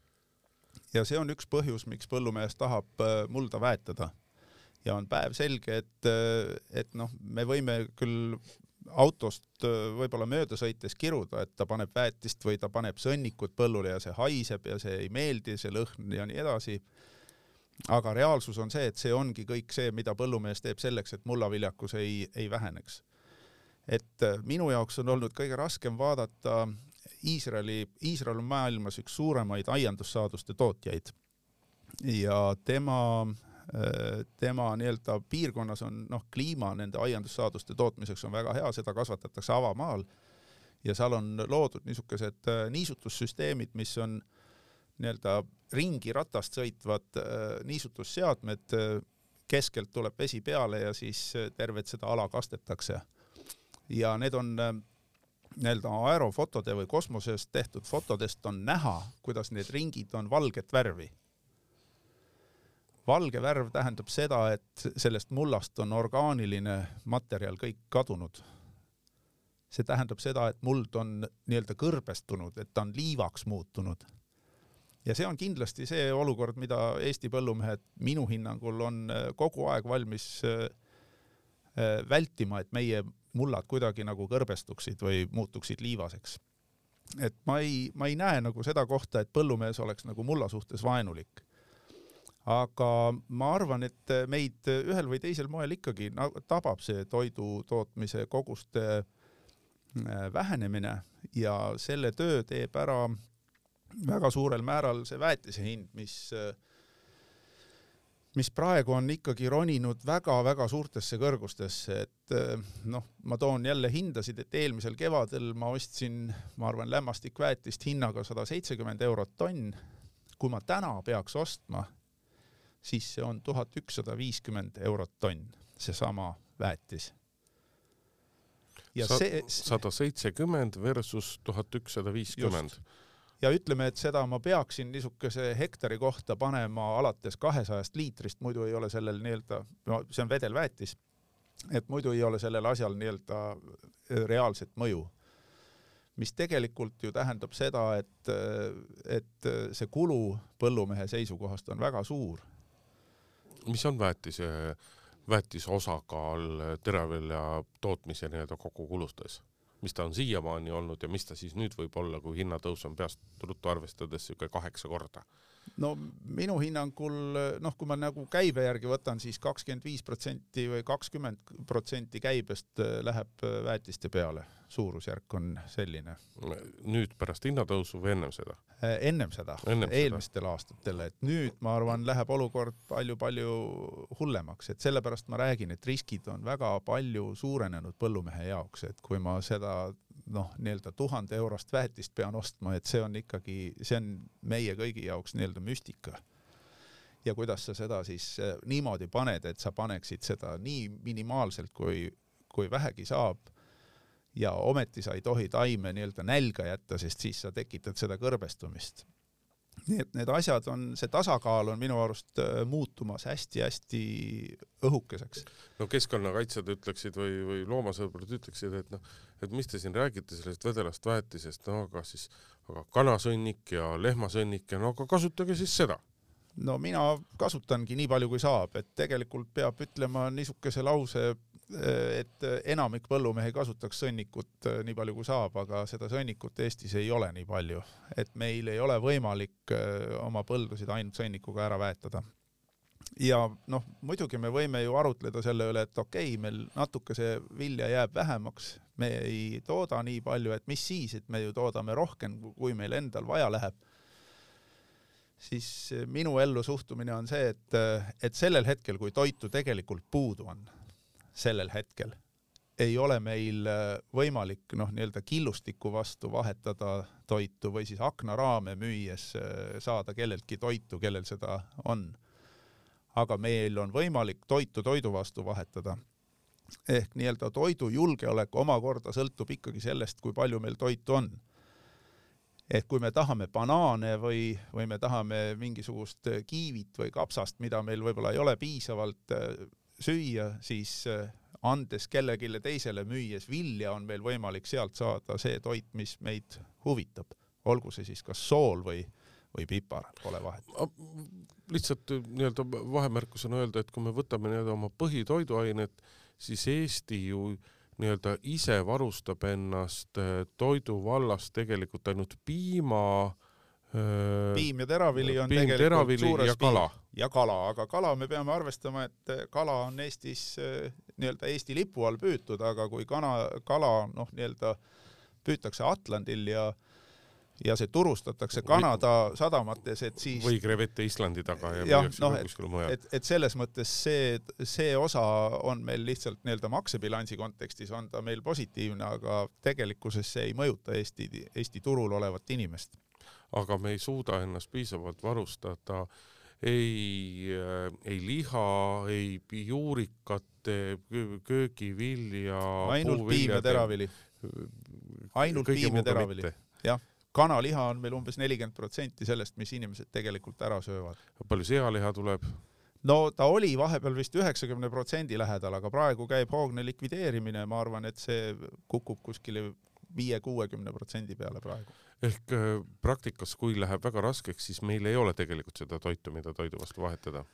[SPEAKER 3] ja see on üks põhjus, miks põllumees tahab mulda väetada ja on päevselge, et, et noh, me võime küll autost võib-olla mööda sõites kiruda, et ta paneb väetist või ta paneb sõnnikut põllule ja see haiseb ja see ei meeldi, see lõhn ja nii edasi. Aga reaalsus on see, et see ongi kõik see, mida põllumees teeb selleks, et mullaviljakus ei, ei väheneks. et minu jaoks on olnud kõige raskem vaadata Iisraeli, Iisrael on maailmas üks suuremaid aiandussaaduste tootjaid ja tema Äh, tema nii-öelda piirkonnas on noh, kliima nende aiandussaaduste tootmiseks on väga hea, seda kasvatatakse avamaal ja seal on loodud niisugused äh, niisutussüsteemid, mis on nii-öelda ringi ratast sõitvad äh, niisutusseadmed, keskelt tuleb vesi peale ja siis tervet seda ala kastetakse. ja need on nii-öelda aerofotode või kosmosest tehtud fotodest on näha, kuidas need ringid on valget värvi valge värv tähendab seda, et sellest mullast on orgaaniline materjal kõik kadunud. see tähendab seda, et muld on nii-öelda kõrbestunud, et ta on liivaks muutunud. Ja see on kindlasti see olukord, mida Eesti põllumehed minu hinnangul on äh, kogu aeg valmis äh, äh, vältima, et meie mullad kuidagi nagu kõrbestuksid või muutuksid liivaseks. et ma ei, ma ei näe nagu seda kohta, et põllumees oleks nagu mulla suhtes vaenulik aga ma arvan, et meid ühel või teisel moel ikkagi tabab see toidu tootmise koguste äh, vähenemine ja selle töö teeb ära väga suurel määral see väetise hind, mis äh, mis praegu on ikkagi roninud väga-väga suurtesse kõrgustesse, et äh, noh, ma toon jälle hindasid, et eelmisel kevadel ma ostsin, ma arvan, lämmastikväetist hinnaga sada seitsekümmend eurot tonn. kui ma täna peaks ostma siis see on tuhat ükssada viiskümmend eurot tonn, seesama väetis.
[SPEAKER 1] ja Sa sada seitsekümmend versus tuhat ükssada viiskümmend.
[SPEAKER 3] Ja ütleme, et seda ma peaksin niisuguse hektari kohta panema alates kahesajast liitrist, muidu ei ole sellel nii-öelda, no see on vedelväetis, et muidu ei ole sellel asjal nii-öelda äh, reaalset mõju mis tegelikult ju tähendab seda, et, äh, et äh, see kulu põllumehe seisukohast on väga suur
[SPEAKER 1] mis on väetise, väetise osakaal teravilja tootmise nii-öelda kogukulustes? Mis ta on siiamaani olnud ja mis ta siis nüüd võib olla, kui hinnatõus on peast ruttu arvestades niisugune kaheksa korda?
[SPEAKER 3] No minu hinnangul noh, kui ma nagu käibe järgi võtan siis, siis kakskümmend viis protsenti või kakskümmend protsenti käibest läheb väetiste peale. Suurusjärk on selline.
[SPEAKER 1] nüüd pärast hinnatõusu või ennem seda?
[SPEAKER 3] Äh, ennem seda, eelmistel aastatel, et nüüd ma arvan, läheb olukord palju-palju hullemaks, et sellepärast ma räägin, et riskid on väga palju suurenenud põllumehe jaoks, et kui ma seda noh, nii-öelda tuhande eurost väetist pean ostma, et see on ikkagi, see on meie kõigi jaoks nii-öelda müstika ja kuidas sa seda siis äh, niimoodi paned, et sa paneksid seda nii minimaalselt, kui, kui vähegi saab ja ometi sa ei tohi taime nii-öelda nälga jätta, sest siis sa tekitad seda kõrbestumist. Nii et need asjad on, see tasakaal on minu arust äh, muutumas hästi-hästi õhukeseks.
[SPEAKER 1] no keskkonnakaitsjad ütleksid või, või loomasõbrad ütleksid, et noh, et mis te siin räägite sellest vedelast väetisest, no aga siis, aga kanasõnnik ja lehmasõnnik ja no aga kasutage siis seda
[SPEAKER 3] no mina kasutangi nii palju, kui saab, et tegelikult peab ütlema niisuguse lause et enamik põllumehi kasutaks sõnnikut äh, nii palju kui saab, aga seda sõnnikut Eestis ei ole nii palju, et meil ei ole võimalik äh, oma põldusid ainult sõnnikuga ära väetada. ja noh, muidugi me võime ju arutleda selle üle, et okei okay,, meil natuke see vilja jääb vähemaks, me ei tooda nii palju, et mis siis, et me ju toodame rohkem, kui meil endal vaja läheb siis minu ellu suhtumine on see, et, et sellel hetkel, kui toitu tegelikult puudu on, sellel hetkel ei ole meil võimalik noh, nii-öelda killustiku vastu vahetada toitu või siis aknaraame müües saada kelleltki toitu, kellel seda on. aga meil on võimalik toitu toidu vastu vahetada. ehk nii-öelda toidujulgeolek omakorda sõltub ikkagi sellest, kui palju meil toitu on et kui me tahame banaane või, või me tahame mingisugust kiivit või kapsast, mida meil võib-olla ei ole piisavalt äh, süüa, siis äh, andes kellelegi teisele müües vilja, on meil võimalik sealt saada see toit, mis meid huvitab, olgu see siis kas sool või, või pipar, pole vahet.
[SPEAKER 1] lihtsalt äh, nii-öelda vahemärkusena öelda, et kui me võtame nii-öelda oma põhitoiduained, siis Eesti ju nii-öelda ise varustab ennast äh, toidu vallas tegelikult ainult piima
[SPEAKER 3] äh, piim ja teravili on
[SPEAKER 1] piim,
[SPEAKER 3] tegelikult
[SPEAKER 1] teravili
[SPEAKER 3] suures
[SPEAKER 1] ja kala.
[SPEAKER 3] ja kala, aga kala me peame arvestama, et äh, kala on Eestis nii-öelda Eesti lipu all püütud, aga kui kana, kala noh, nii-öelda püütakse Atlandil ja ja see turustatakse Kanada sadamates, et siis
[SPEAKER 1] või krevette Islandi taga ja,
[SPEAKER 3] ja noh, et, et, et selles mõttes see, see osa on meil lihtsalt nii-öelda maksebilansi kontekstis on ta meil positiivne, aga tegelikkuses see ei mõjuta Eesti, Eesti turul olevat inimest.
[SPEAKER 1] Aga me ei suuda ennast piisavalt varustada ei, ei liha, ei juurikate, köögivilja,
[SPEAKER 3] ainult piim ja teravili. ainult piim ja teravili, jah kanaliha on meil umbes nelikümmend protsenti sellest, mis inimesed tegelikult ära söövad.
[SPEAKER 1] palju sealiha tuleb?
[SPEAKER 3] no ta oli vahepeal vist üheksakümne protsendi lähedal, aga praegu käib hoogne likvideerimine, ma arvan, et see kukub kuskile viie-kuuekümne protsendi peale praegu.
[SPEAKER 1] ehk äh, praktikas, kui läheb väga raskeks, siis meil ei ole tegelikult seda toitu, mida toidu vastu vahetada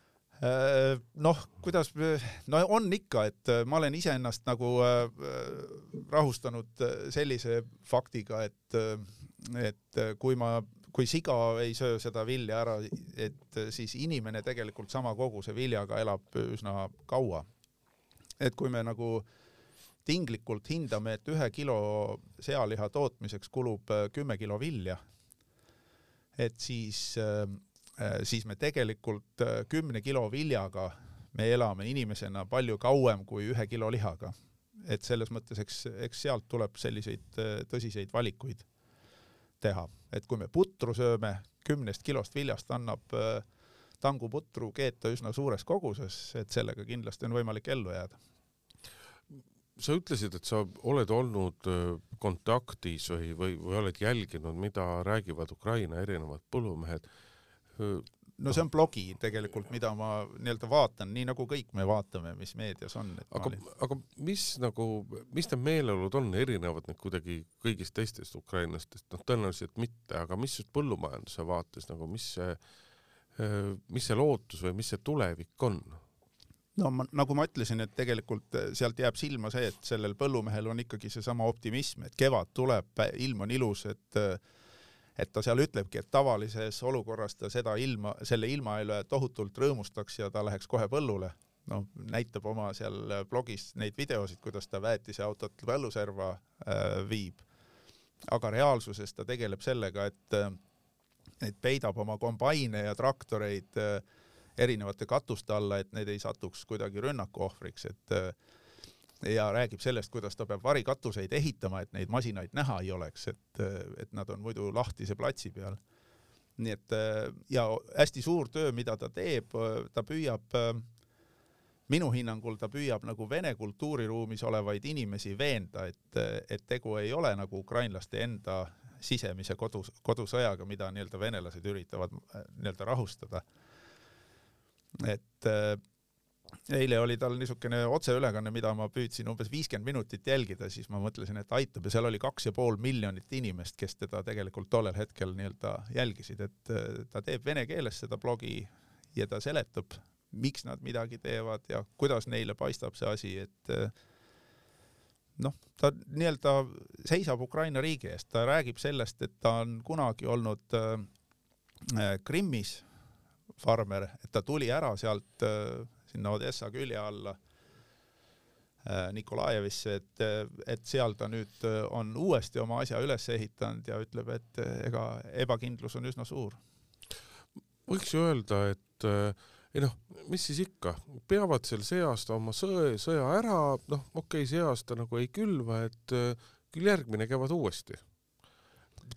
[SPEAKER 3] äh, noh, kuidas, no on ikka, et äh, ma olen iseennast nagu rahustanud sellise faktiga, et et äh, kui ma, kui siga ei söö seda vilja ära, et äh, siis inimene tegelikult sama koguse viljaga elab üsna kaua. et kui me nagu tinglikult hindame, et ühe kilo sealiha tootmiseks kulub äh, kümme kilo vilja, et siis, siis me tegelikult kümne kilo viljaga me elame inimesena palju kauem kui ühe kilo lihaga. et selles mõttes, eks, eks sealt tuleb selliseid tõsiseid valikuid teha, et kui me putru sööme, kümnest kilost viljast annab äh, tanguputru keeta üsna suures koguses, et sellega kindlasti on võimalik ellu jääda.
[SPEAKER 1] Sa ütlesid, et sa oled olnud äh, kontaktis või, või, või oled jälginud, mida räägivad Ukraina erinevad põllumehed
[SPEAKER 3] no see on blogi tegelikult, mida ma nii-öelda vaatan, nii nagu kõik me vaatame, mis meedias on.
[SPEAKER 1] aga, aga mis nagu, mis need meeleolud on, erinevad need kuidagi kõigist teistest ukrainlastest, noh, tõenäoliselt mitte, aga mis just põllumajanduse vaates nagu, mis see, mis see lootus või mis see tulevik on?
[SPEAKER 3] No ma, nagu ma ütlesin, et tegelikult sealt jääb silma see, et sellel põllumehel on ikkagi seesama optimism, et kevad tuleb, ilm on ilus, et äh, et ta seal ütlebki, et tavalises olukorras ta seda ilma, selle ilma üle tohutult rõõmustaks ja ta läheks kohe põllule. noh, näitab oma seal blogis neid videosid, kuidas ta väetiseautot põlluserva äh, viib. aga reaalsuses ta tegeleb sellega, et, et peidab oma kombaine ja traktoreid äh, erinevate katuste alla, et need ei satuks kuidagi rünnaku ohvriks, et äh, ja räägib sellest, kuidas ta peab varikatuseid ehitama, et neid masinaid näha ei oleks, et, et nad on muidu lahtise platsi peal. nii et ja hästi suur töö, mida ta teeb, ta püüab, minu hinnangul ta püüab nagu Vene kultuuriruumis olevaid inimesi veenda, et, et tegu ei ole nagu ukrainlaste enda sisemise kodus, kodusõjaga, mida nii-öelda venelased üritavad nii-öelda rahustada. Et eile oli tal niisugune otseülekanne, mida ma püüdsin umbes viiskümmend minutit jälgida, siis ma mõtlesin, et aitab ja seal oli kaks ja pool miljonit inimest, kes teda tegelikult tollel hetkel nii-öelda jälgisid, et äh, ta teeb vene keeles seda blogi ja ta seletab miks nad midagi teevad ja kuidas neile paistab see asi, et äh, noh, ta nii-öelda seisab Ukraina riigi eest, ta räägib sellest, et ta on kunagi olnud äh, Krimmis farmer, et ta tuli ära sealt äh, sinna Odessa külje alla äh, Nikolajevisse, et, et seal ta nüüd äh, on uuesti oma asja üles ehitanud ja ütleb, et äh, ega ebakindlus on üsna suur.
[SPEAKER 1] võiks ju öelda, et äh, ei noh, mis siis ikka, peavad seal see aasta oma sõe, sõja ära, noh, okei okay,, see aasta nagu ei külva, et äh, küll järgmine kevad uuesti.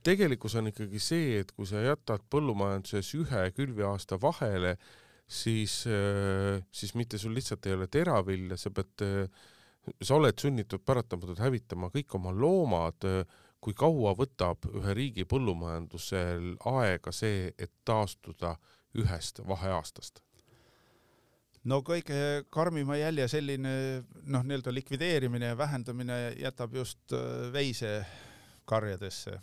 [SPEAKER 1] Tegelikkus on ikkagi see, et kui sa jätad põllumajanduses ühe külviaasta vahele, siis, äh, siis mitte sul lihtsalt ei ole teravilja, sa pead, äh, sa oled sunnitud paratamatult hävitama kõik oma loomad, kui kaua võtab ühe riigi põllumajandusel aega see, et taastuda ühest vaheaastast?
[SPEAKER 3] no kõige karmima jälje selline noh, nii-öelda likvideerimine ja vähendamine jätab just äh, veisekarjadesse.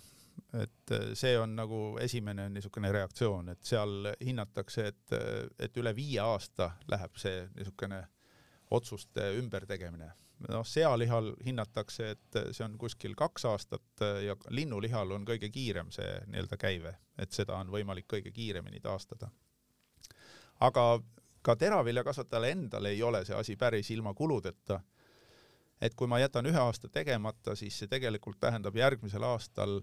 [SPEAKER 3] Et äh, see on nagu esimene niisugune reaktsioon, et seal hinnatakse, et, äh, et üle viie aasta läheb see niisugune otsuste ümbertegemine. noh, sealihal hinnatakse, et see on kuskil kaks aastat ja linnulihal on kõige kiirem see nii-öelda käive, et seda on võimalik kõige kiiremini taastada. aga ka teraviljakasvatajale endale ei ole see asi päris ilma kuludeta. et kui ma jätan ühe aasta tegemata, siis see tegelikult tähendab järgmisel aastal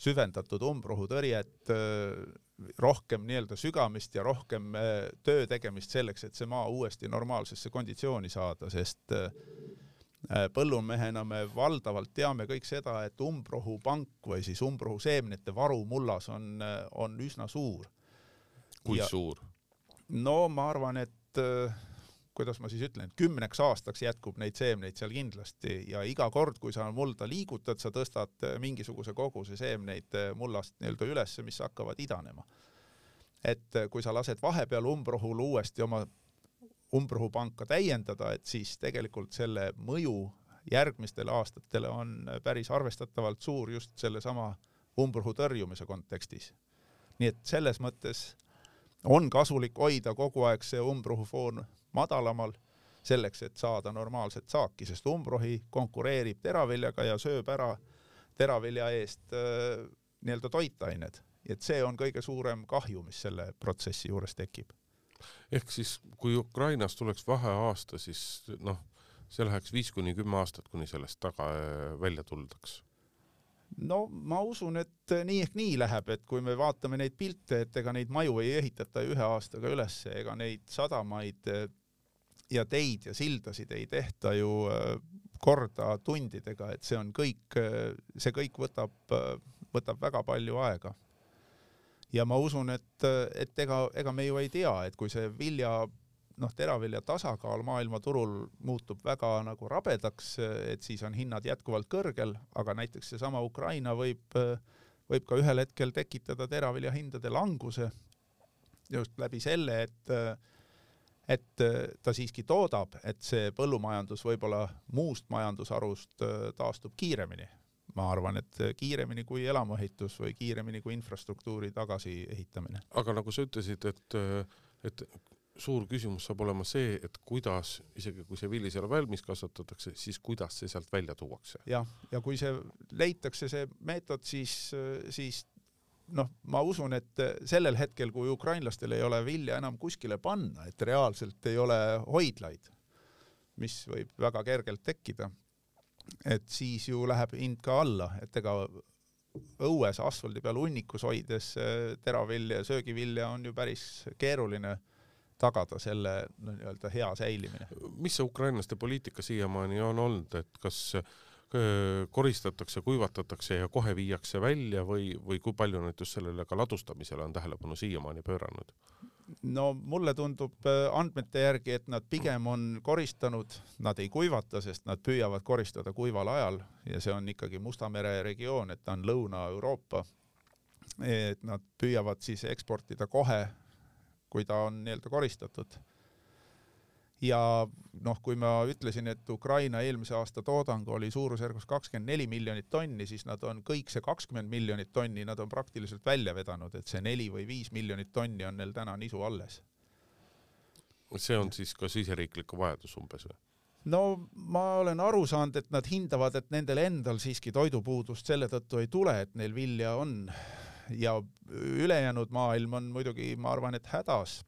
[SPEAKER 3] süvendatud umbrohutõrjet, rohkem nii-öelda sügamist ja rohkem äh, töö tegemist selleks, et see maa uuesti normaalsesse konditsiooni saada, sest äh, põllumehena me valdavalt teame kõik seda, et umbrohupank või siis umbrohuseemnete varu mullas on, äh, on üsna suur.
[SPEAKER 1] kui ja, suur?
[SPEAKER 3] no ma arvan, et äh, kuidas ma siis ütlen, kümneks aastaks jätkub neid seemneid seal kindlasti ja iga kord, kui sa mulda liigutad, sa tõstad äh, mingisuguse koguse seemneid äh, mullast nii-öelda ülesse, mis hakkavad idanema. et kui sa lased vahepeal umbrohul uuesti oma umbrohupanka täiendada, et siis tegelikult selle mõju järgmistele aastatele on päris arvestatavalt suur just sellesama umbrohu tõrjumise kontekstis. nii et selles mõttes on kasulik hoida kogu aeg see umbrohufoon madalamal, selleks, et saada normaalset saaki, sest umbrohi konkureerib teraviljaga ja sööb ära teravilja eest äh, nii-öelda toitained. et see on kõige suurem kahju, mis selle protsessi juures tekib.
[SPEAKER 1] ehk siis, kui Ukrainas tuleks vaheaasta, siis noh, see läheks viis kuni kümme aastat, kuni sellest taga äh, välja tuldaks
[SPEAKER 3] no ma usun, et nii ehk nii läheb, et kui me vaatame neid pilte, et ega neid maju ei ehitata ühe aastaga üles, ega neid sadamaid eh, ja teid ja sildasid ei tehta ju eh, korda tundidega, et see on kõik, eh, see kõik võtab, võtab väga palju aega. ja ma usun, et, et ega, ega me ju ei tea, et kui see vilja noh, teravilja tasakaal maailmaturul muutub väga nagu rabedaks, et siis on hinnad jätkuvalt kõrgel, aga näiteks seesama Ukraina võib, võib ka ühel hetkel tekitada teravilja hindade languse just läbi selle, et et ta siiski toodab, et see põllumajandus võib-olla muust majandusharust taastub kiiremini. ma arvan, et kiiremini kui elamuehitus või kiiremini kui infrastruktuuri tagasiehitamine.
[SPEAKER 1] aga nagu sa ütlesid, et, et suur küsimus saab olema see, et kuidas, isegi kui see vili seal valmis kasvatatakse, siis kuidas see sealt välja tuuakse.
[SPEAKER 3] jah, ja kui see leitakse, see meetod, siis, siis noh, ma usun, et sellel hetkel, kui ukrainlastel ei ole vilja enam kuskile panna, et reaalselt ei ole hoidlaid, mis võib väga kergelt tekkida, et siis ju läheb hind ka alla, et ega õues asfaldi peal hunnikus hoides teravilja ja söögivilja on ju päris keeruline tagada selle no, nii-öelda hea säilimine.
[SPEAKER 1] mis see ukrainlaste poliitika siiamaani on olnud, et kas äh, koristatakse, kuivatatakse ja kohe viiakse välja või, või kui palju just sellele ka ladustamisele on tähelepanu siiamaani pööranud?
[SPEAKER 3] no mulle tundub andmete järgi, et nad pigem on koristanud, nad ei kuivata, sest nad püüavad koristada kuival ajal ja see on ikkagi Musta mere regioon, et ta on Lõuna-Euroopa. et nad püüavad siis eksportida kohe kui ta on nii-öelda koristatud. Ja noh, kui ma ütlesin, et Ukraina eelmise aasta toodang oli suurusjärgus kakskümmend neli miljonit tonni, siis nad on kõik see kakskümmend miljonit tonni, nad on praktiliselt välja vedanud, et see neli või viis miljonit tonni on neil täna nisu alles
[SPEAKER 1] see on siis ka siseriiklik vajadus umbes või?
[SPEAKER 3] no ma olen aru saanud, et nad hindavad, et nendel endal siiski toidupuudust selle tõttu ei tule, et neil vilja on ja ülejäänud maailm on muidugi, ma arvan, et hädas.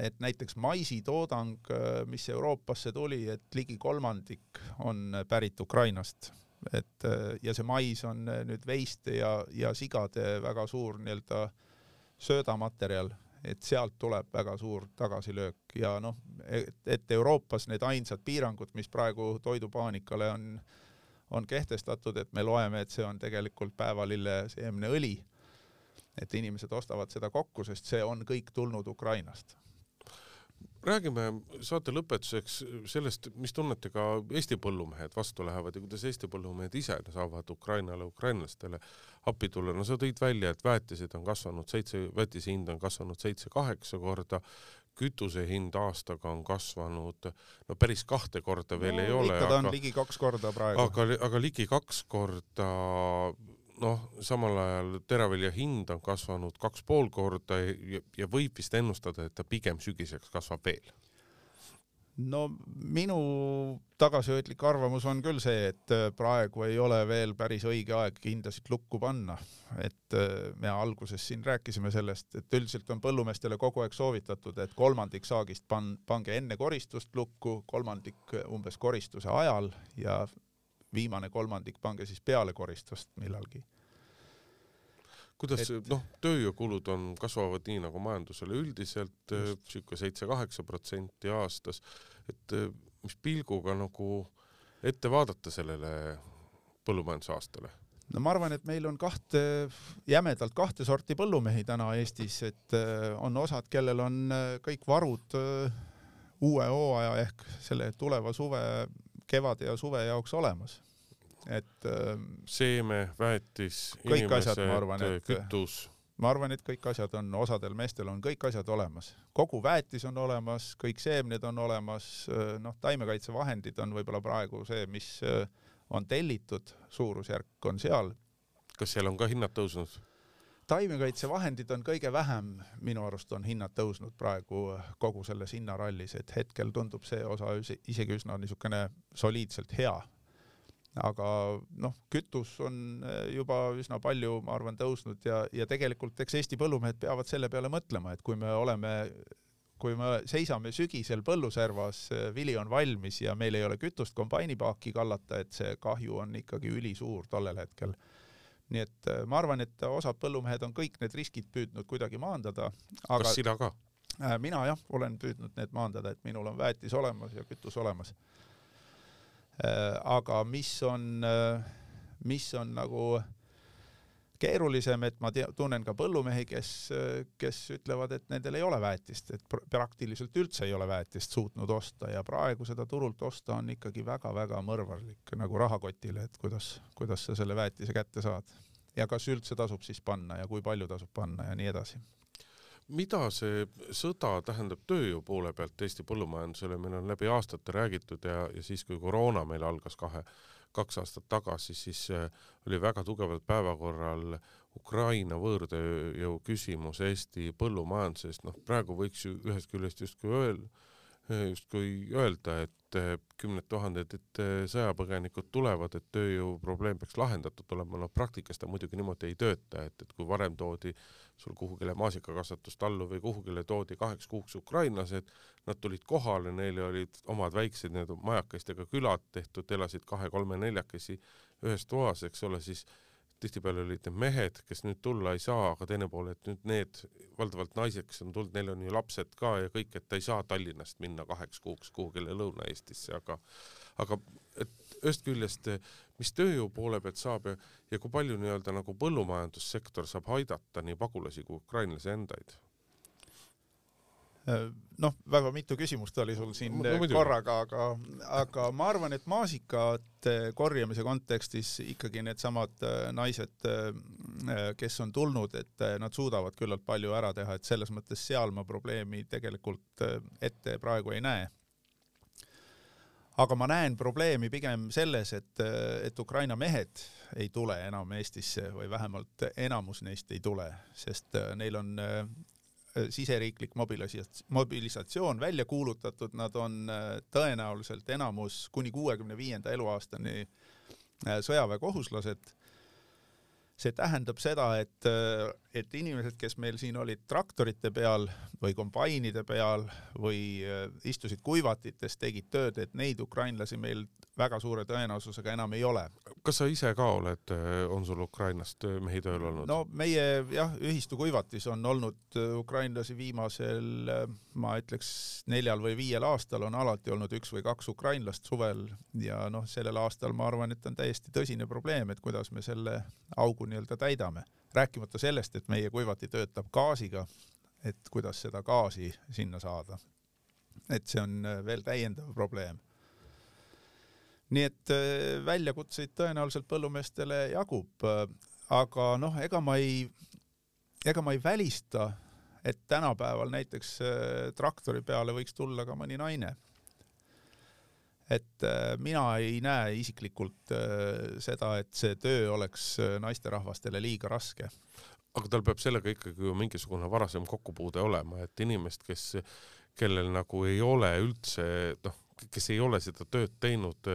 [SPEAKER 3] Et näiteks maisitoodang, mis Euroopasse tuli, et ligi kolmandik on pärit Ukrainast, et ja see mais on nüüd veiste ja, ja sigade väga suur nii-öelda söödamaterjal. Et sealt tuleb väga suur tagasilöök. Ja noh, et Euroopas need ainsad piirangud, mis praegu toidupaanikale on, on kehtestatud, et me loeme, et see on tegelikult päevalille seemneõli. et inimesed ostavad seda kokku, sest see on kõik tulnud Ukrainast
[SPEAKER 1] räägime saate lõpetuseks sellest, mis tunnetega Eesti põllumehed vastu lähevad ja kuidas Eesti põllumehed ise saavad Ukrainale, ukrainlastele appi tulla. no sa tõid välja, et väetised on kasvanud seitse, väetise hind on kasvanud seitse-kaheksa korda, kütuse hind aastaga on kasvanud, no päris kahte korda veel no, ei ole.
[SPEAKER 3] ikka ta on aga, ligi kaks korda praegu.
[SPEAKER 1] aga, aga ligi kaks korda noh, samal ajal teravilja hind on kasvanud kaks pool korda ja, ja võib vist ennustada, et ta pigem sügiseks kasvab veel.
[SPEAKER 3] no minu tagasihoidlik arvamus on küll see, et äh, praegu ei ole veel päris õige aeg hindasid lukku panna, et äh, me alguses siin rääkisime sellest, et üldiselt on põllumeestele kogu aeg soovitatud, et kolmandik saagist pan-, pange enne koristust lukku, kolmandik umbes koristuse ajal ja viimane kolmandik pange siis peale koristust millalgi.
[SPEAKER 1] kuidas et... noh, tööjõukulud on, kasvavad nii nagu majandusele üldiselt sihuke seitse-kaheksa protsenti aastas, et eh, mis pilguga nagu ette vaadata sellele põllumajandusaastale?
[SPEAKER 3] no ma arvan, et meil on kahte, jämedalt kahte sorti põllumehi täna Eestis, et eh, on osad, kellel on eh, kõik varud uue hooaja ehk selle tuleva suve, kevade ja suve jaoks olemas et
[SPEAKER 1] ähm, seeme, väetis,
[SPEAKER 3] inimesed,
[SPEAKER 1] kütus.
[SPEAKER 3] ma arvan, et kõik asjad on, osadel meestel on kõik asjad olemas, kogu väetis on olemas, kõik seemned on olemas, äh, noh, taimekaitsevahendid on võib-olla praegu see, mis äh, on tellitud, suurusjärk on seal.
[SPEAKER 1] kas seal on ka hinnad tõusnud?
[SPEAKER 3] Taimekaitsevahendid on kõige vähem, minu arust on hinnad tõusnud praegu kogu selles hinnarallis, et hetkel tundub see osa isegi üsna niisugune soliidselt hea aga noh, kütus on eh, juba üsna palju, ma arvan, tõusnud ja, ja tegelikult eks Eesti põllumehed peavad selle peale mõtlema, et kui me oleme, kui me seisame sügisel põlluservas, eh, vili on valmis ja meil ei ole kütust kombainipaaki kallata, et see kahju on ikkagi ülisuur tollel hetkel. Nii et eh, ma arvan, et osad põllumehed on kõik need riskid püüdnud kuidagi maandada.
[SPEAKER 1] kas sina ka?
[SPEAKER 3] mina jah, olen püüdnud need maandada, et minul on väetis olemas ja kütus olemas Äh, aga mis on, äh, mis on nagu keerulisem, et ma tea, tunnen ka põllumehi, kes, kes ütlevad, et nendel ei ole väetist, et praktiliselt üldse ei ole väetist suutnud osta ja praegu seda turult osta on ikkagi väga-väga mõrvarlik nagu rahakotile, et kuidas, kuidas sa selle väetise kätte saad. Ja kas üldse tasub siis panna ja kui palju tasub panna ja nii edasi.
[SPEAKER 1] Mida see sõda tähendab tööjõu poole pealt Eesti põllumajandusele, meil on läbi aastate räägitud ja, ja siis, kui koroona meil algas kahe, kaks aastat tagasi, siis oli väga tugevalt päevakorral Ukraina võõrtööjõu küsimus Eesti põllumajandusest, noh praegu võiks ju ühest küljest justkui öelda, justkui öelda, et eh, kümned tuhanded et eh, sõjapõgenikud tulevad, et tööjõuprobleem peaks lahendatud olema, no praktikas ta muidugi niimoodi ei tööta, et, et kui varem toodi sul kuhugile maasikakasvatust allu või kuhugile toodi kaheks kuuks ukrainlased, nad tulid kohale, neil olid omad väiksed nii-öelda majakestega külad tehtud, elasid kahe-kolme-neljakesi ühes toas, eks ole, siis tihtipeale olid need mehed, kes nüüd tulla ei saa, aga teine pool, et nüüd need valdavalt naised, kes on tulnud, neil on ju lapsed ka ja kõik, et ta ei saa Tallinnast minna kaheks kuuks kuhugile Lõuna-Eestisse, aga aga et ühest küljest, mis tööjõu poole pealt saab ja, ja kui palju nii-öelda nagu põllumajandussektor saab aidata nii pagulasi kui ukrainlasi endaid
[SPEAKER 3] noh, väga mitu küsimust oli sul siin no, korraga, aga, aga ma arvan, et maasikate korjamise kontekstis ikkagi needsamad äh, naised, äh, kes on tulnud, et nad suudavad küllalt palju ära teha, et selles mõttes seal ma probleemi tegelikult ette praegu ei näe. aga ma näen probleemi pigem selles, et, et Ukraina mehed ei tule enam Eestisse või vähemalt enamus neist ei tule, sest neil on siseriiklik mobilisatsioon välja kuulutatud, nad on tõenäoliselt enamus kuni kuuekümne viienda eluaastani sõjaväekohuslased. See tähendab seda, et, et inimesed, kes meil siin olid traktorite peal või kombainide peal või äh, istusid kuivatites, tegid tööd, et neid ukrainlasi meil väga suure tõenäosusega enam ei ole.
[SPEAKER 1] kas sa ise ka oled, äh, on sul Ukrainast äh, mehi tööl olnud?
[SPEAKER 3] no meie jah, ühistu kuivatis on olnud ukrainlasi viimasel, ma ütleks neljal või viiel aastal on alati olnud üks või kaks ukrainlast suvel ja noh, sellel aastal ma arvan, et on täiesti tõsine probleem, et kuidas me selle augu nii-öelda täidame. rääkimata sellest, et meie kuivati töötab gaasiga, et kuidas seda gaasi sinna saada. et see on äh, veel täiendav probleem. Nii et äh, väljakutseid tõenäoliselt põllumeestele jagub, äh, aga noh, ega ma ei, ega ma ei välista, et tänapäeval näiteks traktori peale võiks tulla ka mõni naine et äh, mina ei näe isiklikult äh, seda, et see töö oleks äh, naisterahvastele liiga raske.
[SPEAKER 1] aga tal peab sellega ikkagi ju mingisugune varasem kokkupuude olema, et inimest, kes, kellel nagu ei ole üldse noh, kes ei ole seda tööd teinud,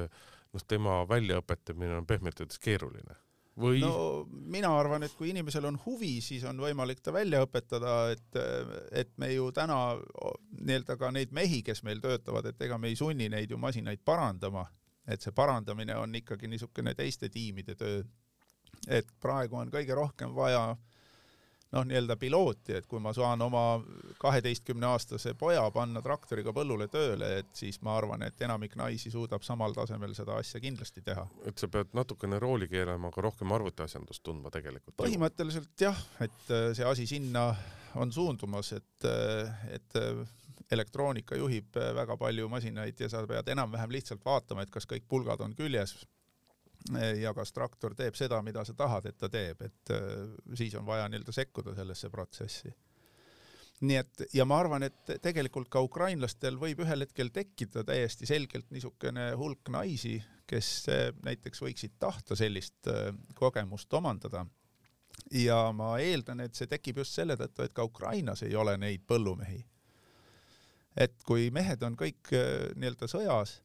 [SPEAKER 1] noh, tema väljaõpetamine on pehmelt öeldes keeruline
[SPEAKER 3] või? no mina arvan, et kui inimesel on huvi, siis on võimalik ta välja õpetada, et, et me ju täna nii-öelda ka neid mehi, kes meil töötavad, et ega me ei sunni neid ju masinaid parandama, et see parandamine on ikkagi niisugune teiste tiimide töö. et praegu on kõige rohkem vaja äh, noh, nii-öelda pilooti, et kui ma saan oma kaheteistkümneaastase poja panna traktoriga põllule tööle, et siis ma arvan, et enamik naisi suudab samal tasemel seda asja kindlasti teha.
[SPEAKER 1] et sa pead natukene rooli keerama, aga rohkem arvutiasjandust tundma tegelikult.
[SPEAKER 3] põhimõtteliselt jah, et äh, see asi sinna on suundumas, et, äh, et äh, elektroonika juhib väga palju masinaid ja sa pead enam-vähem lihtsalt vaatama, et kas kõik pulgad on küljes ja kas traktor teeb seda, mida sa tahad, et ta teeb, et äh, siis on vaja nii-öelda sekkuda sellesse protsessi. nii et ja ma arvan, et tegelikult ka ukrainlastel võib ühel hetkel tekkida täiesti selgelt niisugune hulk naisi, kes äh, näiteks võiksid tahta sellist äh, kogemust omandada. ja ma eeldan, et see tekib just selle tõttu, et ka Ukrainas ei ole neid põllumehi. et kui mehed on kõik nii-öelda sõjas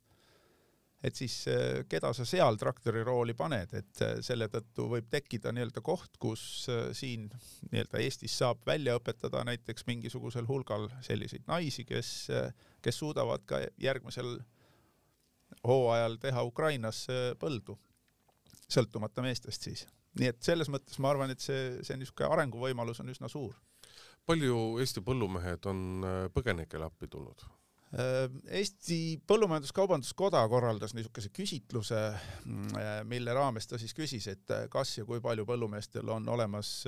[SPEAKER 3] et siis äh, keda sa seal traktori rooli paned, et äh, selle tõttu võib tekkida nii-öelda koht, kus äh, siin nii-öelda Eestis saab välja õpetada näiteks mingisugusel hulgal selliseid naisi, kes, kes suudavad ka järgmisel hooajal teha Ukrainas põldu, sõltumata meestest siis. nii et selles mõttes ma arvan, et see, see niisugune arenguvõimalus on üsna suur.
[SPEAKER 1] palju Eesti põllumehed on põgenikele appi tulnud?
[SPEAKER 3] Äh, Eesti Põllumajandus-Kaubanduskoda korraldas niisuguse küsitluse, mm, äh, mille raames ta siis küsis, et äh, kas ja kui palju põllumeestel on olemas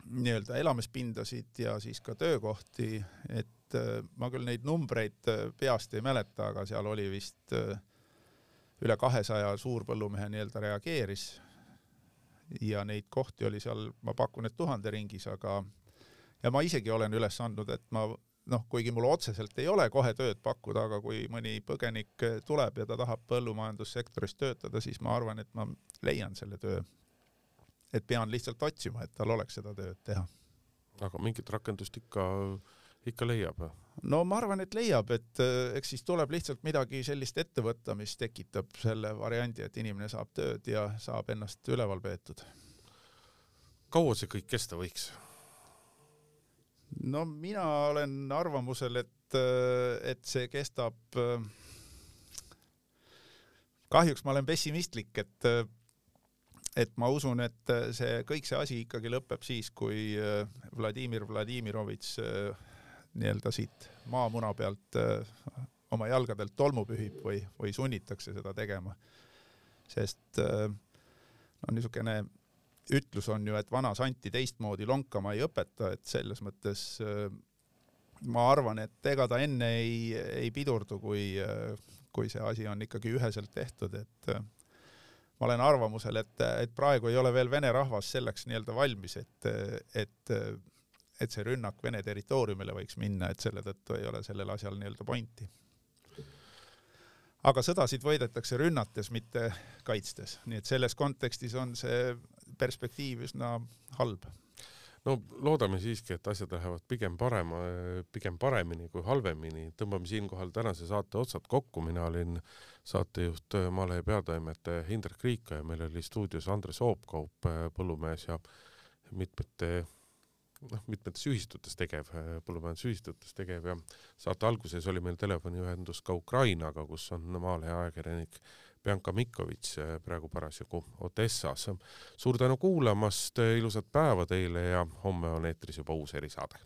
[SPEAKER 3] nii-öelda elamispindasid ja siis ka töökohti, et ma küll neid numbreid peast ei mäleta, aga seal oli vist üle kahesaja suurpõllumehe nii-öelda reageeris. ja neid kohti oli seal, ma pakun, et tuhande ringis, aga ja ma isegi olen üles andnud, et ma noh, kuigi mul otseselt ei ole kohe tööd pakkuda, aga kui mõni põgenik tuleb ja ta tahab põllumajandussektoris töötada, siis ma arvan, et ma leian selle töö. et pean lihtsalt otsima, et tal oleks seda tööd teha.
[SPEAKER 1] aga mingit rakendust ikka, ikka leiab?
[SPEAKER 3] no ma arvan, et leiab, et eh, eks siis tuleb lihtsalt midagi sellist ette võtta, mis tekitab selle variandi, et inimene saab tööd ja saab ennast üleval peetud.
[SPEAKER 1] kaua see kõik kesta võiks?
[SPEAKER 3] No mina olen arvamusel, et, et see kestab. kahjuks ma olen pessimistlik, et, et ma usun, et see kõik see asi ikkagi lõpeb siis, kui Vladimir Vladimirovitš nii-öelda siit maamuna pealt oma jalgadelt tolmu pühib või, või sunnitakse seda tegema. sest no niisugune ütlus on ju, et vana santi teistmoodi lonkama ei õpeta, et selles mõttes äh, ma arvan, et ega ta enne ei, ei pidurdu, kui, äh, kui see asi on ikkagi üheselt tehtud, et äh, ma olen arvamusel, et, et praegu ei ole veel vene rahvas selleks nii-öelda valmis, et, et, et see rünnak Vene territooriumile võiks minna, et selle tõttu ei ole sellel asjal nii-öelda pointi. aga sõdasid võidetakse rünnates, mitte kaitstes, nii et selles kontekstis on see perspektiiv üsna halb.
[SPEAKER 1] no loodame siiski, et asjad lähevad pigem parema, pigem paremini kui halvemini. tõmbame siinkohal tänase saate otsad kokku, mina olin saatejuht Maalehe peatoimetaja Hindrek Riika ja meil oli stuudios Andres Oopkaup, põllumees ja mitmete noh, mitmetes ühistutes tegev, põllumajandusühistutes tegev ja saate alguses oli meil telefoniühendus ka Ukrainaga, kus on Maalehe ajakirjanik Bianca Mikovitš eh, praegu parasjagu Odessas. suur tänu kuulamast, ilusat päeva teile ja homme on eetris juba uus erisaade.